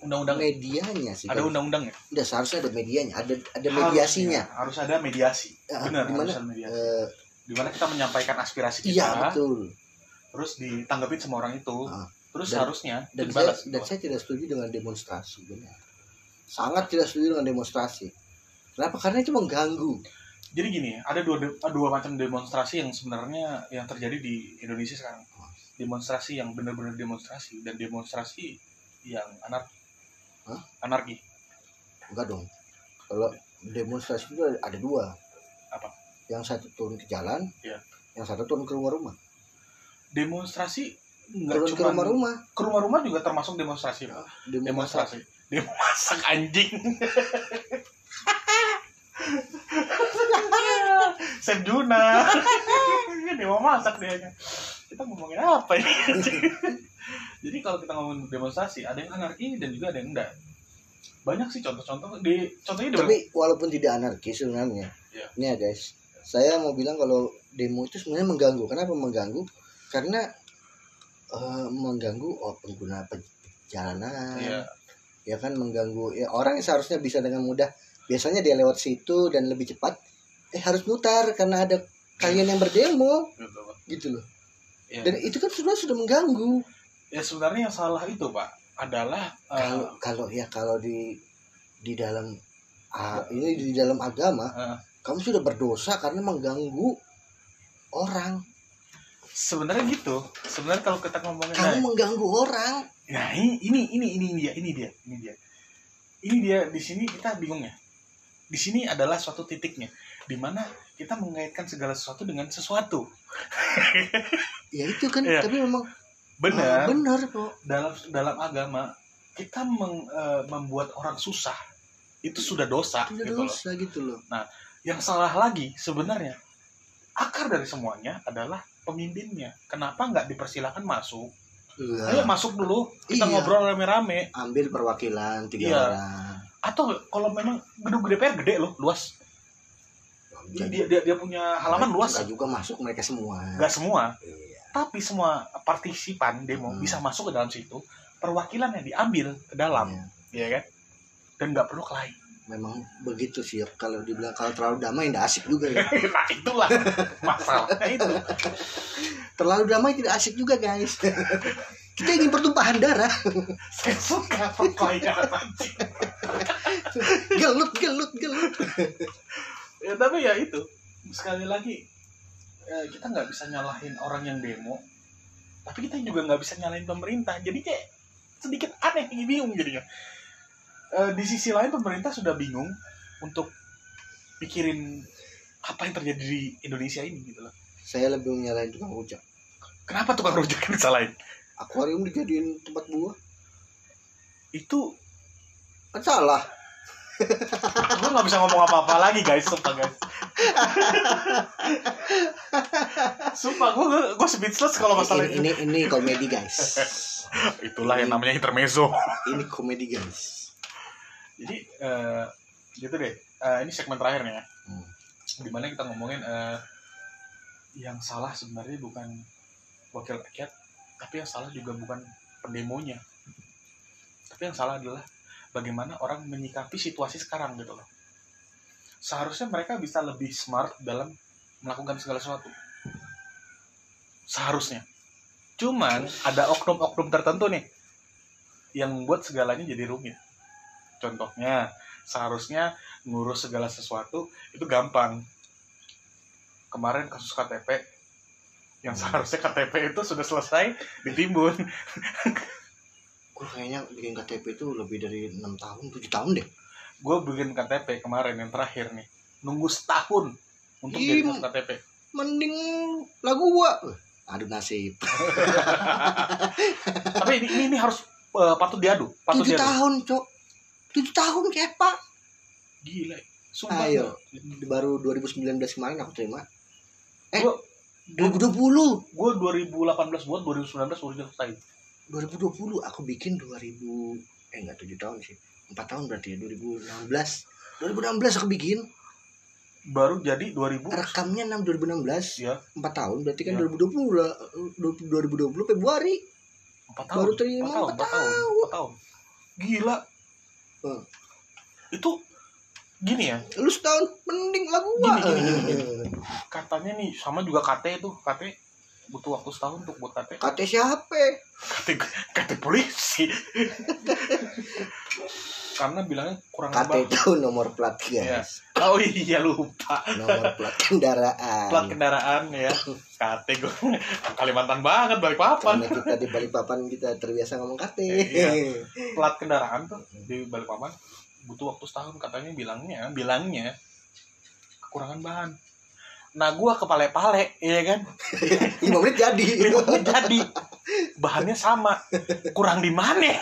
undang-undang. medianya sih ada undang-undang ya? Udah seharusnya ada medianya ada ada Harus, mediasinya. ya, harus ada mediasi. Ya, benar di mana, harus ada mediasi. Eh, di mana kita menyampaikan aspirasi kita iya betul. terus ditanggapin sama orang itu Ah. terus Dan- harusnya dan saya dibalas dan gitu. saya tidak setuju dengan demonstrasi benar. Sangat tidak setuju dengan demonstrasi. Kenapa? Karena itu mengganggu. Jadi gini ada dua dua macam demonstrasi yang sebenarnya yang terjadi di Indonesia sekarang demonstrasi yang benar-benar demonstrasi dan demonstrasi yang anar Hah? anarki. Enggak dong. Kalau demonstrasi itu ada- dua. Apa? yang satu turun ke jalan Iya. yang satu turun ke rumah-rumah demonstrasi nggak turun ke rumah-rumah ke rumah-rumah juga termasuk demonstrasi demonstrasi. Demo masak anjing. Chef Juna demo masak dia kita ngomongin apa ini? Jadi kalau kita ngomongin demonstrasi ada yang anarki dan juga ada yang enggak. Banyak sih contoh-contoh. Di contohnya tapi walaupun tidak anarkis sebenarnya. Iya. ini ya guys. Saya mau bilang kalau demo itu sebenarnya mengganggu. Kenapa mengganggu? Karena eh, mengganggu oh, pengguna perjalanan. Iya. ya kan mengganggu. Ya orang yang seharusnya bisa dengan mudah. Biasanya dia lewat situ dan lebih cepat eh harus mutar karena ada kalian yang berdemo. Gitu. gitu loh Ya. dan itu kan sebenarnya sudah mengganggu. Ya sebenarnya yang salah itu pak adalah eh, kalau kalau ya kalau di di dalam ah, ini di dalam agama eh, kamu sudah berdosa karena mengganggu orang. Sebenarnya gitu. Sebenarnya kalau kita ngomongin kamu nah, mengganggu orang. Nah ini ini ini ini dia ini dia ini dia. Ini dia di sini kita bingung ya. Di sini adalah suatu titiknya di mana kita mengaitkan segala sesuatu dengan sesuatu ya itu kan Iya. tapi memang benar ah, benar kok dalam dalam agama kita meng- eh, membuat orang susah itu sudah dosa tidak gitu loh. dosa gitu loh yang salah lagi sebenarnya akar dari semuanya adalah pemimpinnya kenapa nggak dipersilakan masuk ayo Iya. masuk dulu kita Iya. ngobrol rame-rame ambil perwakilan tiga Iya. orang atau kalau memang gedung DPR gede loh luas dia dia, dia, dia punya halaman luas. Nggak juga masuk mereka semua. Nggak semua. Iya. tapi semua partisipan demo Hmm. bisa masuk ke dalam situ. Perwakilannya diambil ke dalam Iya. ya kan? Dan nggak perlu kelahi memang begitu sih kalau dibilang kalau terlalu damai tidak asik juga ya. Nah itulah masalahnya itu. Terlalu damai tidak asik juga guys. Kita ingin pertumpahan darah. Saya suka perkelahian gelut gelut gelut ya tapi ya itu. Sekali lagi eh, kita nggak bisa nyalahin orang yang demo tapi kita juga nggak bisa nyalahin pemerintah. Jadi kayak sedikit aneh ini bingung jadinya. Eh, di sisi lain pemerintah sudah bingung untuk pikirin apa yang terjadi di Indonesia ini gitu loh. Saya lebih menyalahin tukang rujak. Kenapa tukang rujak yang disalahin? Akuarium dijadiin tempat buah. Itu kan salah gue nggak bisa ngomong apa-apa lagi guys. Sumpah guys. Sumpah gue gue speechless kalau masalah ini, itu. ini ini komedi guys. Itulah yang namanya intermezzo. ini komedi guys. Jadi eh, gitu deh. Eh, ini segmen terakhir nih ya. Hmm. di mana kita ngomongin eh, yang salah sebenarnya bukan wakil rakyat tapi yang salah juga bukan pendemonya. Tapi yang salah adalah bagaimana orang menyikapi situasi sekarang gitu loh. Seharusnya mereka bisa lebih smart dalam melakukan segala sesuatu. Seharusnya. Cuman ada oknum-oknum tertentu nih yang membuat segalanya jadi rumit. Contohnya seharusnya ngurus segala sesuatu itu gampang. Kemarin kasus KTP yang seharusnya KTP itu sudah selesai ditimbun gue kayaknya bikin KTP itu lebih dari enam tahun tujuh tahun deh. Gue bikin KTP kemarin yang terakhir nih. Nunggu setahun untuk Ih, jadi KTP mending lagu gua. Aduh nasib. Tapi ini, ini, ini harus eh, patut diadu patut tujuh diadu. tahun cok. Tujuh tahun kayak pak. Gila sumpah. Ayo baru 2019 kemarin aku terima. Eh Gua- 2020 gue 2018 buat 2019 baru selesai 2020 aku bikin 2000 eh enggak 7 tahun sih. 4 tahun berarti ya 2016 2016 aku bikin. Baru jadi 2000 rekamnya 6 2016 ya. 4 tahun berarti kan Ya. 2020 lah 2020 Februari. Empat tahun. Baru terima empat tahun empat empat tahun empat tahun. Gila. Hmm. itu gini ya. Lu setahun mending lagu gua. Gini, gini, gini, katanya nih sama juga KT itu. KT butuh waktu setahun untuk buat KT kata siapa? KT KT polisi. Karena bilangnya kurang lebih itu nomor plat guys. Oh iya lupa. Nomor plat kendaraan. Plat kendaraan ya. KT gue Kalimantan banget balik papan karena kita di Balikpapan kita terbiasa ngomong KT Iya. plat kendaraan tuh di Balikpapan butuh waktu setahun katanya bilangnya bilangnya kekurangan bahan nah gua kepale-pale ya kan? 5 menit jadi. Lima menit jadi. Bahannya sama. Kurang di mana?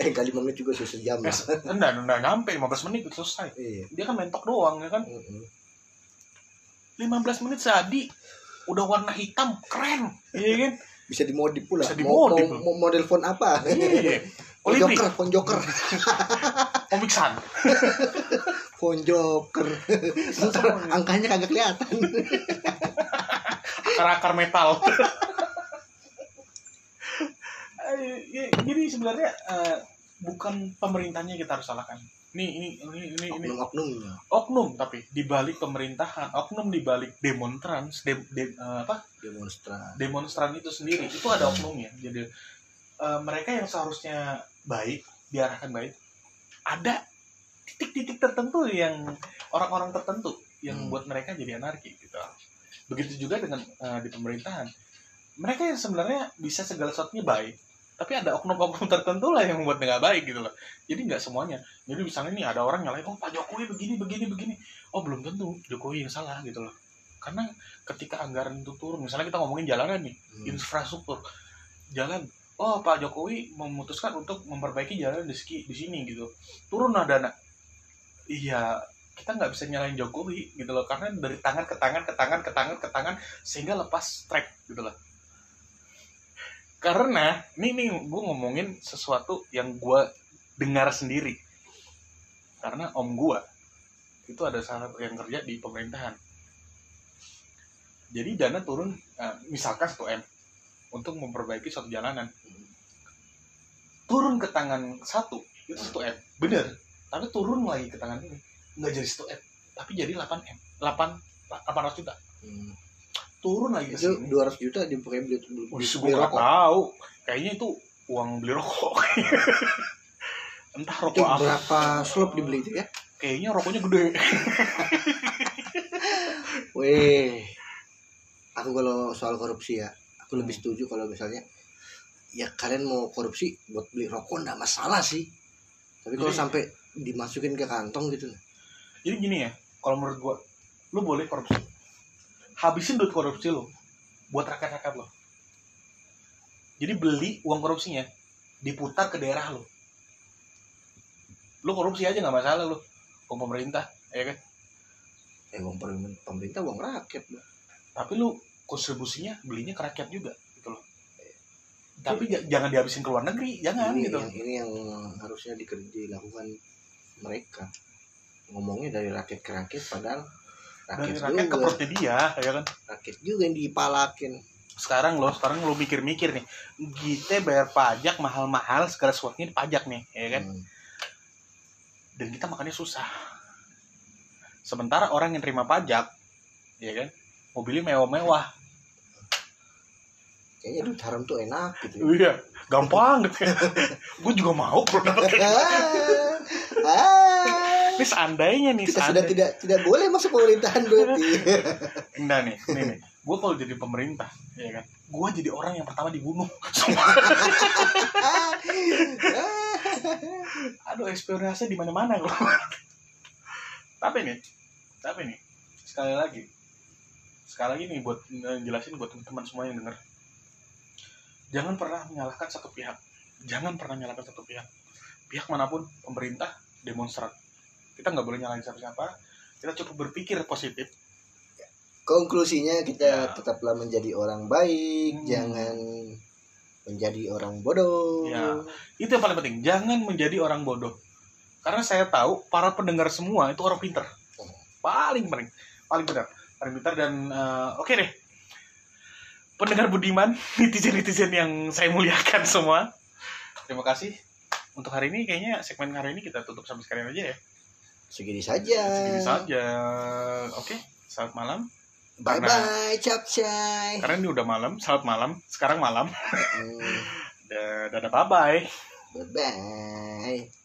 Eh kali 5 menit juga susah jam. Lah enggak enggak nyampe. 15 menit itu selesai. Iya. Dia kan mentok doang ya kan? Mm-mm. 15 menit jadi. Udah warna hitam keren. Iya kan? Bisa dimodif pula. Bisa dimodif mau, mau model phone apa? Iya. phone joker phone joker Comic Sun. phone joker Ntar angkanya kagak kelihatan. Akar-akar metal. Eh, ya, jadi sebenarnya eh, bukan pemerintahnya kita harus salahkan. Ini ini ini ini, ini. Oknum-oknumnya. Oknum tapi di balik pemerintahan oknum di balik demonstran dem, dem- eh, apa? Demonstran demonstran itu sendiri itu ada oknumnya. Jadi eh, mereka yang seharusnya baik diarahkan baik ada titik-titik tertentu yang orang-orang tertentu yang Hmm. buat mereka jadi anarki gitu. Begitu juga dengan eh, di pemerintahan. Mereka yang sebenarnya bisa segala sesuatunya baik tapi ada oknum-oknum tertentu lah yang membuat nggak baik gitu loh. Jadi nggak semuanya. Jadi misalnya nih ada orang nyalain oh pak jokowi begini begini begini. Oh belum tentu. Jokowi yang salah gitu loh. Karena ketika anggaran itu turun misalnya kita ngomongin jalanan nih Hmm. infrastruktur. Jalan oh Pak Jokowi memutuskan untuk memperbaiki jalan di sini gitu. Turun lah dana iya kita nggak bisa nyalain Jokowi gitu loh karena dari tangan ke tangan ke tangan ke tangan ke tangan sehingga lepas track gitu loh. Karena ini nih gue ngomongin sesuatu yang gue dengar sendiri. Karena om gue itu ada salah yang kerja di pemerintahan. Jadi dana turun eh, misalkan 1 m untuk memperbaiki suatu jalanan. Turun ke tangan satu itu 1 m. Bener tapi turun lagi ke tangan ini nggak jadi 1 m tapi jadi 8 m 8 800 juta Hmm. turun lagi ke itu sini 200 juta dipakai beli, beli, beli gue nggak rokok tahu. Kayaknya itu uang beli rokok. Entah itu rokok apa. berapa slop dibeli itu ya Kayaknya rokoknya gede. Weh, aku kalau soal korupsi ya, aku lebih Hmm. setuju kalau misalnya ya kalian mau korupsi buat beli rokok nggak masalah sih. Tapi kalau Jadi- sampai dimasukin ke kantong gitu, Jadi gini ya, kalau menurut gua, lu boleh korupsi. Habisin duit korupsi lu buat rakyat-rakyat lo. Jadi beli uang korupsinya, diputar ke daerah lo. Lu korupsi aja nggak masalah lu. Uang pemerintah, ya kan? eh uang pemerintah, pemerintah uang rakyat. Bang. Tapi lu kontribusinya belinya ke rakyat juga, gitu loh. Tapi j- jangan dihabisin ke luar negeri, jangan ini gitu. yang ini yang harusnya diker- dilakukan mereka. Ngomongnya dari rakyat ke rakyat, padahal Dari rakyat, rakyat ke perutnya dia, ya kan? rakyat juga yang dipalakin. sekarang lo sekarang lo mikir-mikir nih kita bayar pajak mahal-mahal segala sesuatunya pajak nih ya kan Hmm. dan kita makannya susah sementara orang yang terima pajak ya kan mobilnya mewah-mewah Kayaknya duit haram tuh enak gitu. ya. iya gampang gitu gue juga mau gitu. ah, ah. ini seandainya nih kita sudah seandainya tidak tidak boleh masuk pemerintahan berarti enggak nih nih nih gue kalau jadi pemerintah ya kan gue jadi orang yang pertama dibunuh aduh eksperimennya di mana-mana gua. tapi nih tapi nih sekali lagi sekali lagi nih buat eh, jelasin buat teman-teman semua yang denger jangan pernah menyalahkan satu pihak. Jangan pernah menyalahkan satu pihak. Pihak mana pun pemerintah demonstran kita nggak boleh nyalahin siapa-siapa. Kita cukup berpikir positif. Konklusinya kita Ya. tetaplah menjadi orang baik. Hmm. jangan menjadi orang bodoh. Ya. itu yang paling penting. Jangan menjadi orang bodoh. Karena saya tahu para pendengar semua itu orang pinter paling paling paling benar paling pintar dan eh, oke deh pendengar budiman netizen netizen yang saya muliakan semua. Terima kasih. Untuk hari ini kayaknya segmen hari ini kita tutup sampai sekalian aja ya. Segini saja. Segini saja. Oke selamat malam. Bye Karena- bye capcay karena ini udah malam selamat malam. Sekarang malam. Dadah bye bye bye bye